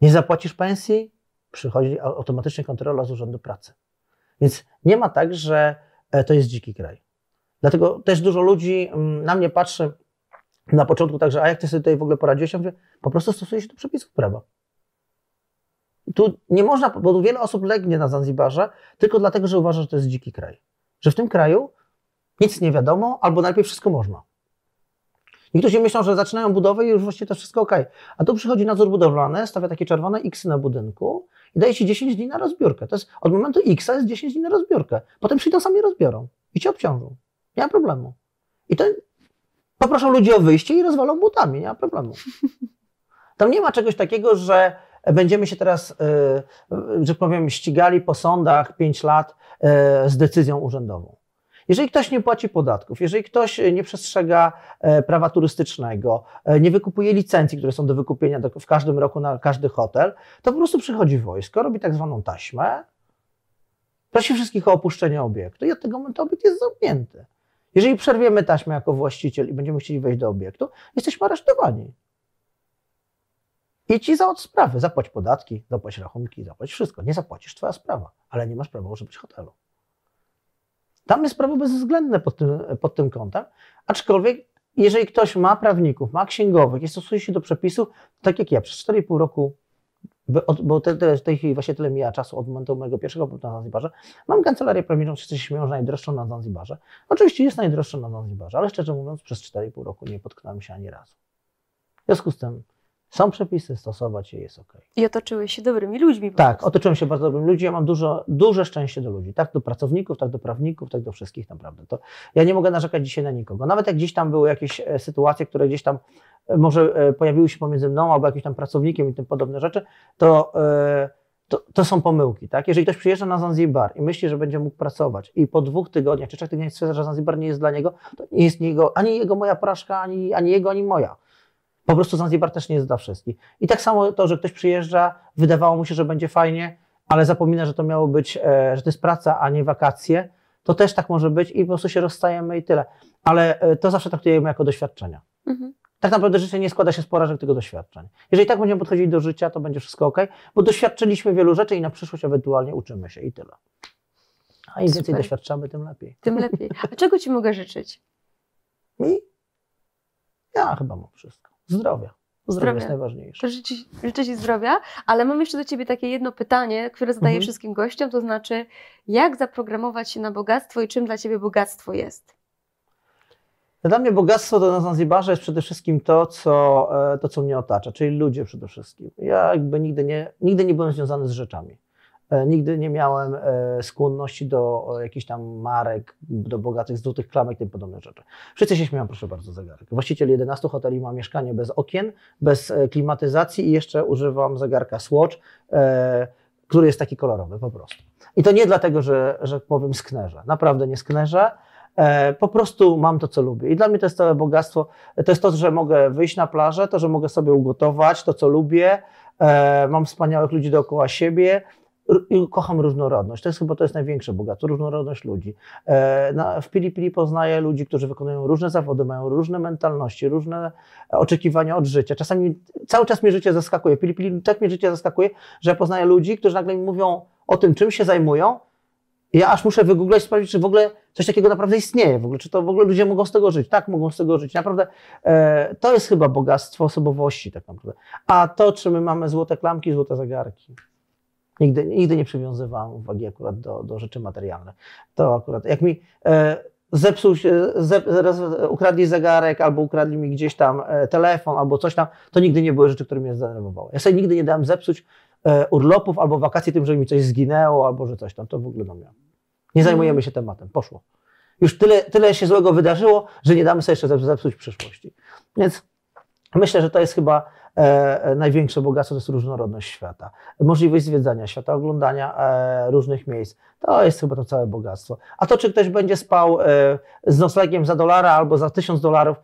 Speaker 2: Nie zapłacisz pensji, przychodzi automatycznie kontrola z Urzędu Pracy. Więc nie ma tak, że e, to jest dziki kraj. Dlatego też dużo ludzi mm, na mnie patrzy na początku tak, że a jak ty sobie tutaj w ogóle poradziłeś? Ja mówię, po prostu stosuję się do przepisów prawa. Tu nie można, bo wiele osób legnie na Zanzibarze tylko dlatego, że uważa, że to jest dziki kraj. Że w tym kraju nic nie wiadomo, albo najpierw wszystko można. Niektórzy myślą, że zaczynają budowę i już właściwie to wszystko ok. A tu przychodzi nadzór budowlany, stawia takie czerwone X na budynku i daje ci 10 dni na rozbiórkę. To jest od momentu X jest 10 dni na rozbiórkę. Potem przyjdą sami rozbiorą i cię obciążą. Nie ma problemu. I to Poproszą ludzi o wyjście i rozwalą butami, nie ma problemu. (laughs) Tam nie ma czegoś takiego, że będziemy się teraz, y, że powiem, ścigali po sądach 5 lat y, z decyzją urzędową. Jeżeli ktoś nie płaci podatków, jeżeli ktoś nie przestrzega e, prawa turystycznego, e, nie wykupuje licencji, które są do wykupienia w każdym roku na każdy hotel, to po prostu przychodzi wojsko, robi tak zwaną taśmę, prosi wszystkich o opuszczenie obiektu i od tego momentu obiekt jest zamknięty. Jeżeli przerwiemy taśmę jako właściciel i będziemy chcieli wejść do obiektu, jesteśmy aresztowani. I ci załatw sprawy. Zapłać podatki, zapłać rachunki, zapłać wszystko. Nie zapłacisz, twoja sprawa, ale nie masz prawa używać hotelu. Tam jest prawo bezwzględne pod tym, pod tym kątem, aczkolwiek jeżeli ktoś ma prawników, ma księgowych i stosuje się do przepisów, tak jak ja, przez 4,5 roku, bo w tej chwili właśnie tyle mija czasu od momentu mojego pierwszego pobytu na Zanzibarze, mam kancelarię prawniczą, wszyscy się śmieją, że najdroższą na Zanzibarze. Oczywiście jest najdroższa na Zanzibarze, ale szczerze mówiąc przez 4,5 roku nie potknąłem się ani razu. W związku z tym są przepisy, stosować je jest ok.
Speaker 1: I otoczyłeś się dobrymi ludźmi.
Speaker 2: Tak, otoczyłem się bardzo dobrymi ludźmi. Ja mam dużo, duże szczęście do ludzi. Tak do pracowników, tak do prawników, tak do wszystkich naprawdę. To ja nie mogę narzekać dzisiaj na nikogo. Nawet jak gdzieś tam były jakieś e, sytuacje, które gdzieś tam e, może e, pojawiły się pomiędzy mną albo jakimś tam pracownikiem i tym podobne rzeczy, to, to, to są pomyłki. Tak? Jeżeli ktoś przyjeżdża na Zanzibar i myśli, że będzie mógł pracować i po dwóch tygodniach czy trzech tygodniach stwierdza, że Zanzibar nie jest dla niego, to nie jest jego, ani jego moja porażka, ani, ani jego, ani moja po prostu Zanzibar też nie jest dla wszystkich. I tak samo to, że ktoś przyjeżdża, wydawało mu się, że będzie fajnie, ale zapomina, że to miało być, e, że to jest praca, a nie wakacje, to też tak może być i po prostu się rozstajemy i tyle. Ale e, to zawsze traktujemy jako doświadczenia. Mhm. Tak naprawdę życie nie składa się z porażek, tylko doświadczeń. Jeżeli tak będziemy podchodzić do życia, to będzie wszystko ok, bo doświadczyliśmy wielu rzeczy i na przyszłość ewentualnie uczymy się i tyle. A im więcej doświadczamy, tym lepiej.
Speaker 1: Tym lepiej. A czego Ci mogę życzyć?
Speaker 2: Mi? Ja chyba mam wszystko. Zdrowia. Zdrowie jest najważniejsze.
Speaker 1: Życzę, życzę Ci zdrowia, ale mam jeszcze do Ciebie takie jedno pytanie, które zadaję mhm. wszystkim gościom, to znaczy, jak zaprogramować się na bogactwo i czym dla Ciebie bogactwo jest?
Speaker 2: Dla mnie bogactwo to na Zanzibarze jest przede wszystkim to co, e, to, co mnie otacza, czyli ludzie przede wszystkim. Ja jakby nigdy nie, nigdy nie byłem związany z rzeczami. E, nigdy nie miałem e, skłonności do jakichś tam marek, do bogatych, złotych klamek tym podobne rzeczy. Wszyscy się śmieją, proszę bardzo, zegarek. Właściciel 11 hoteli ma mieszkanie bez okien, bez e, klimatyzacji i jeszcze używam zegarka Swatch, który jest taki kolorowy po prostu. I to nie dlatego, że, że powiem sknerze. Naprawdę nie sknerze. Po prostu mam to, co lubię. I dla mnie to jest całe bogactwo. To jest to, że mogę wyjść na plażę, to, że mogę sobie ugotować to, co lubię. Mam wspaniałych ludzi dookoła siebie kocham różnorodność. To jest chyba to jest największe bogactwo, różnorodność ludzi. E, na, w Pili Pili poznaję ludzi, którzy wykonują różne zawody, mają różne mentalności, różne oczekiwania od życia. Czasami cały czas mnie życie zaskakuje. Pili Pili tak mnie życie zaskakuje, że ja poznaję ludzi, którzy nagle mi mówią o tym, czym się zajmują. Ja aż muszę wygooglać, sprawdzić, czy w ogóle coś takiego naprawdę istnieje, w ogóle, czy to w ogóle ludzie mogą z tego żyć. Tak, mogą z tego żyć. Naprawdę e, to jest chyba bogactwo osobowości, tak naprawdę. A to, czy my mamy złote klamki, złote zegarki. Nigdy, nigdy nie przywiązywałam uwagi akurat do, do rzeczy materialnych. To akurat, jak mi e, zepsuł się, zep, ukradli zegarek, albo ukradli mi gdzieś tam e, telefon, albo coś tam, to nigdy nie były rzeczy, które mnie zdenerwowały. Ja sobie nigdy nie dałem zepsuć e, urlopów albo wakacji tym, że mi coś zginęło, albo że coś tam. To w ogóle do mnie. Nie zajmujemy się tematem. Poszło. Już tyle, tyle się złego wydarzyło, że nie damy sobie jeszcze zepsuć w przyszłości. Więc myślę, że to jest chyba największe bogactwo to jest różnorodność świata. Możliwość zwiedzania świata, oglądania e, różnych miejsc. To jest chyba to całe bogactwo. A to, czy ktoś będzie spał z noclegiem za dolara albo za tysiąc dolarów,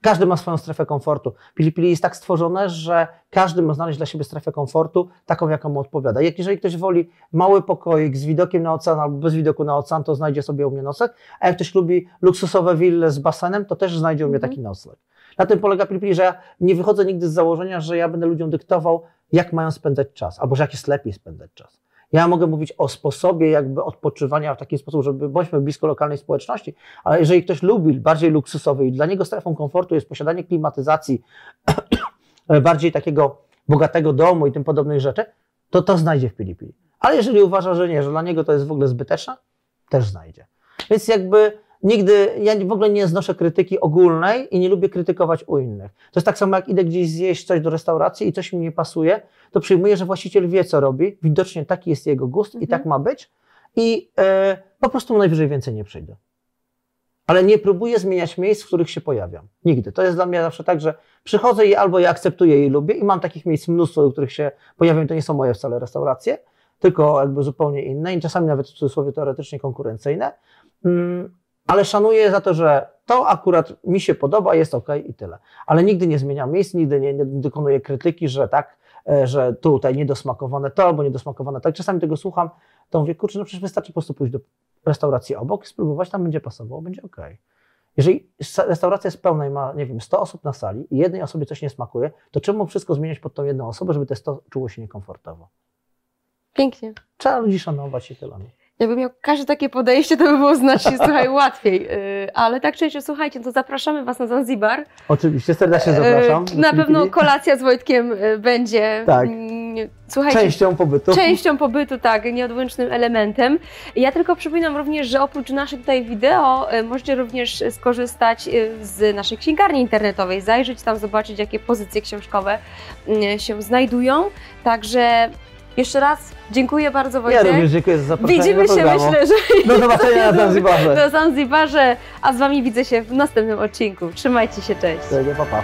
Speaker 2: każdy ma swoją strefę komfortu. Pili jest tak stworzone, że każdy ma znaleźć dla siebie strefę komfortu, taką, jaką mu odpowiada. Jak jeżeli ktoś woli mały pokoik z widokiem na ocean albo bez widoku na ocean, to znajdzie sobie u mnie nocleg, a jak ktoś lubi luksusowe wille z basenem, to też znajdzie u mnie taki nocleg. Na tym polega Pilipili, że ja nie wychodzę nigdy z założenia, że ja będę ludziom dyktował, jak mają spędzać czas, albo że jak jest lepiej spędzać czas. Ja mogę mówić o sposobie jakby odpoczywania w taki sposób, żeby bądźmy blisko lokalnej społeczności, ale jeżeli ktoś lubi bardziej luksusowy i dla niego strefą komfortu jest posiadanie klimatyzacji, (clears throat) bardziej takiego bogatego domu i tym podobnych rzeczy, to to znajdzie w Pilipili. Ale jeżeli uważa, że nie, że dla niego to jest w ogóle zbyteczne, też znajdzie. Więc jakby nigdy, ja w ogóle nie znoszę krytyki ogólnej i nie lubię krytykować u innych. To jest tak samo, jak idę gdzieś zjeść coś do restauracji i coś mi nie pasuje, to przyjmuję, że właściciel wie, co robi, widocznie taki jest jego gust mhm. i tak ma być i e, po prostu najwyżej więcej nie przyjdę. ale nie próbuję zmieniać miejsc, w których się pojawiam. Nigdy. To jest dla mnie zawsze tak, że przychodzę i albo je akceptuję i lubię i mam takich miejsc mnóstwo, do których się pojawiam, to nie są moje wcale restauracje, tylko jakby zupełnie inne i czasami nawet w cudzysłowie teoretycznie konkurencyjne, mm, ale szanuję za to, że to akurat mi się podoba, jest ok i tyle. Ale nigdy nie zmieniam miejsc, nigdy nie, nie dokonuję krytyki, że tak, e, że tutaj niedosmakowane to albo niedosmakowane tak. Czasami tego słucham, to mówię, kurczę, no przecież wystarczy po prostu pójść do restauracji obok, spróbować, tam będzie pasowało, będzie ok. Jeżeli restauracja jest pełna i ma, nie wiem, 100 osób na sali i jednej osobie coś nie smakuje, to czemu wszystko zmieniać pod tą jedną osobę, żeby te 100 czuło się niekomfortowo?
Speaker 1: Pięknie.
Speaker 2: Trzeba ludzi szanować i tyle. No.
Speaker 1: Jakby miał każde takie podejście, to by było znacznie, (laughs) słuchaj, łatwiej. Yy, Ale tak czy inaczej, słuchajcie, to zapraszamy Was na Zanzibar.
Speaker 2: Oczywiście, serdecznie zapraszam.
Speaker 1: Yy, Na pewno kolacja z Wojtkiem yy, będzie
Speaker 2: Tak.
Speaker 1: mm, słuchajcie,
Speaker 2: częścią pobytu.
Speaker 1: częścią pobytu, tak, nieodłącznym elementem. Ja tylko przypominam również, że oprócz naszych tutaj wideo y, możecie również skorzystać y, z naszej księgarni internetowej, zajrzeć tam, zobaczyć jakie pozycje książkowe y, się znajdują. Także jeszcze raz dziękuję bardzo
Speaker 2: Ja
Speaker 1: Wojtek.
Speaker 2: również dziękuję za zaproszenie
Speaker 1: Widzimy
Speaker 2: do
Speaker 1: się, myślę, że
Speaker 2: Do zobaczenia na (laughs) Zanzibarze.
Speaker 1: do Zanzibarze, a z Wami widzę się w następnym odcinku. Trzymajcie się, cześć.
Speaker 2: Tego, pa, pa.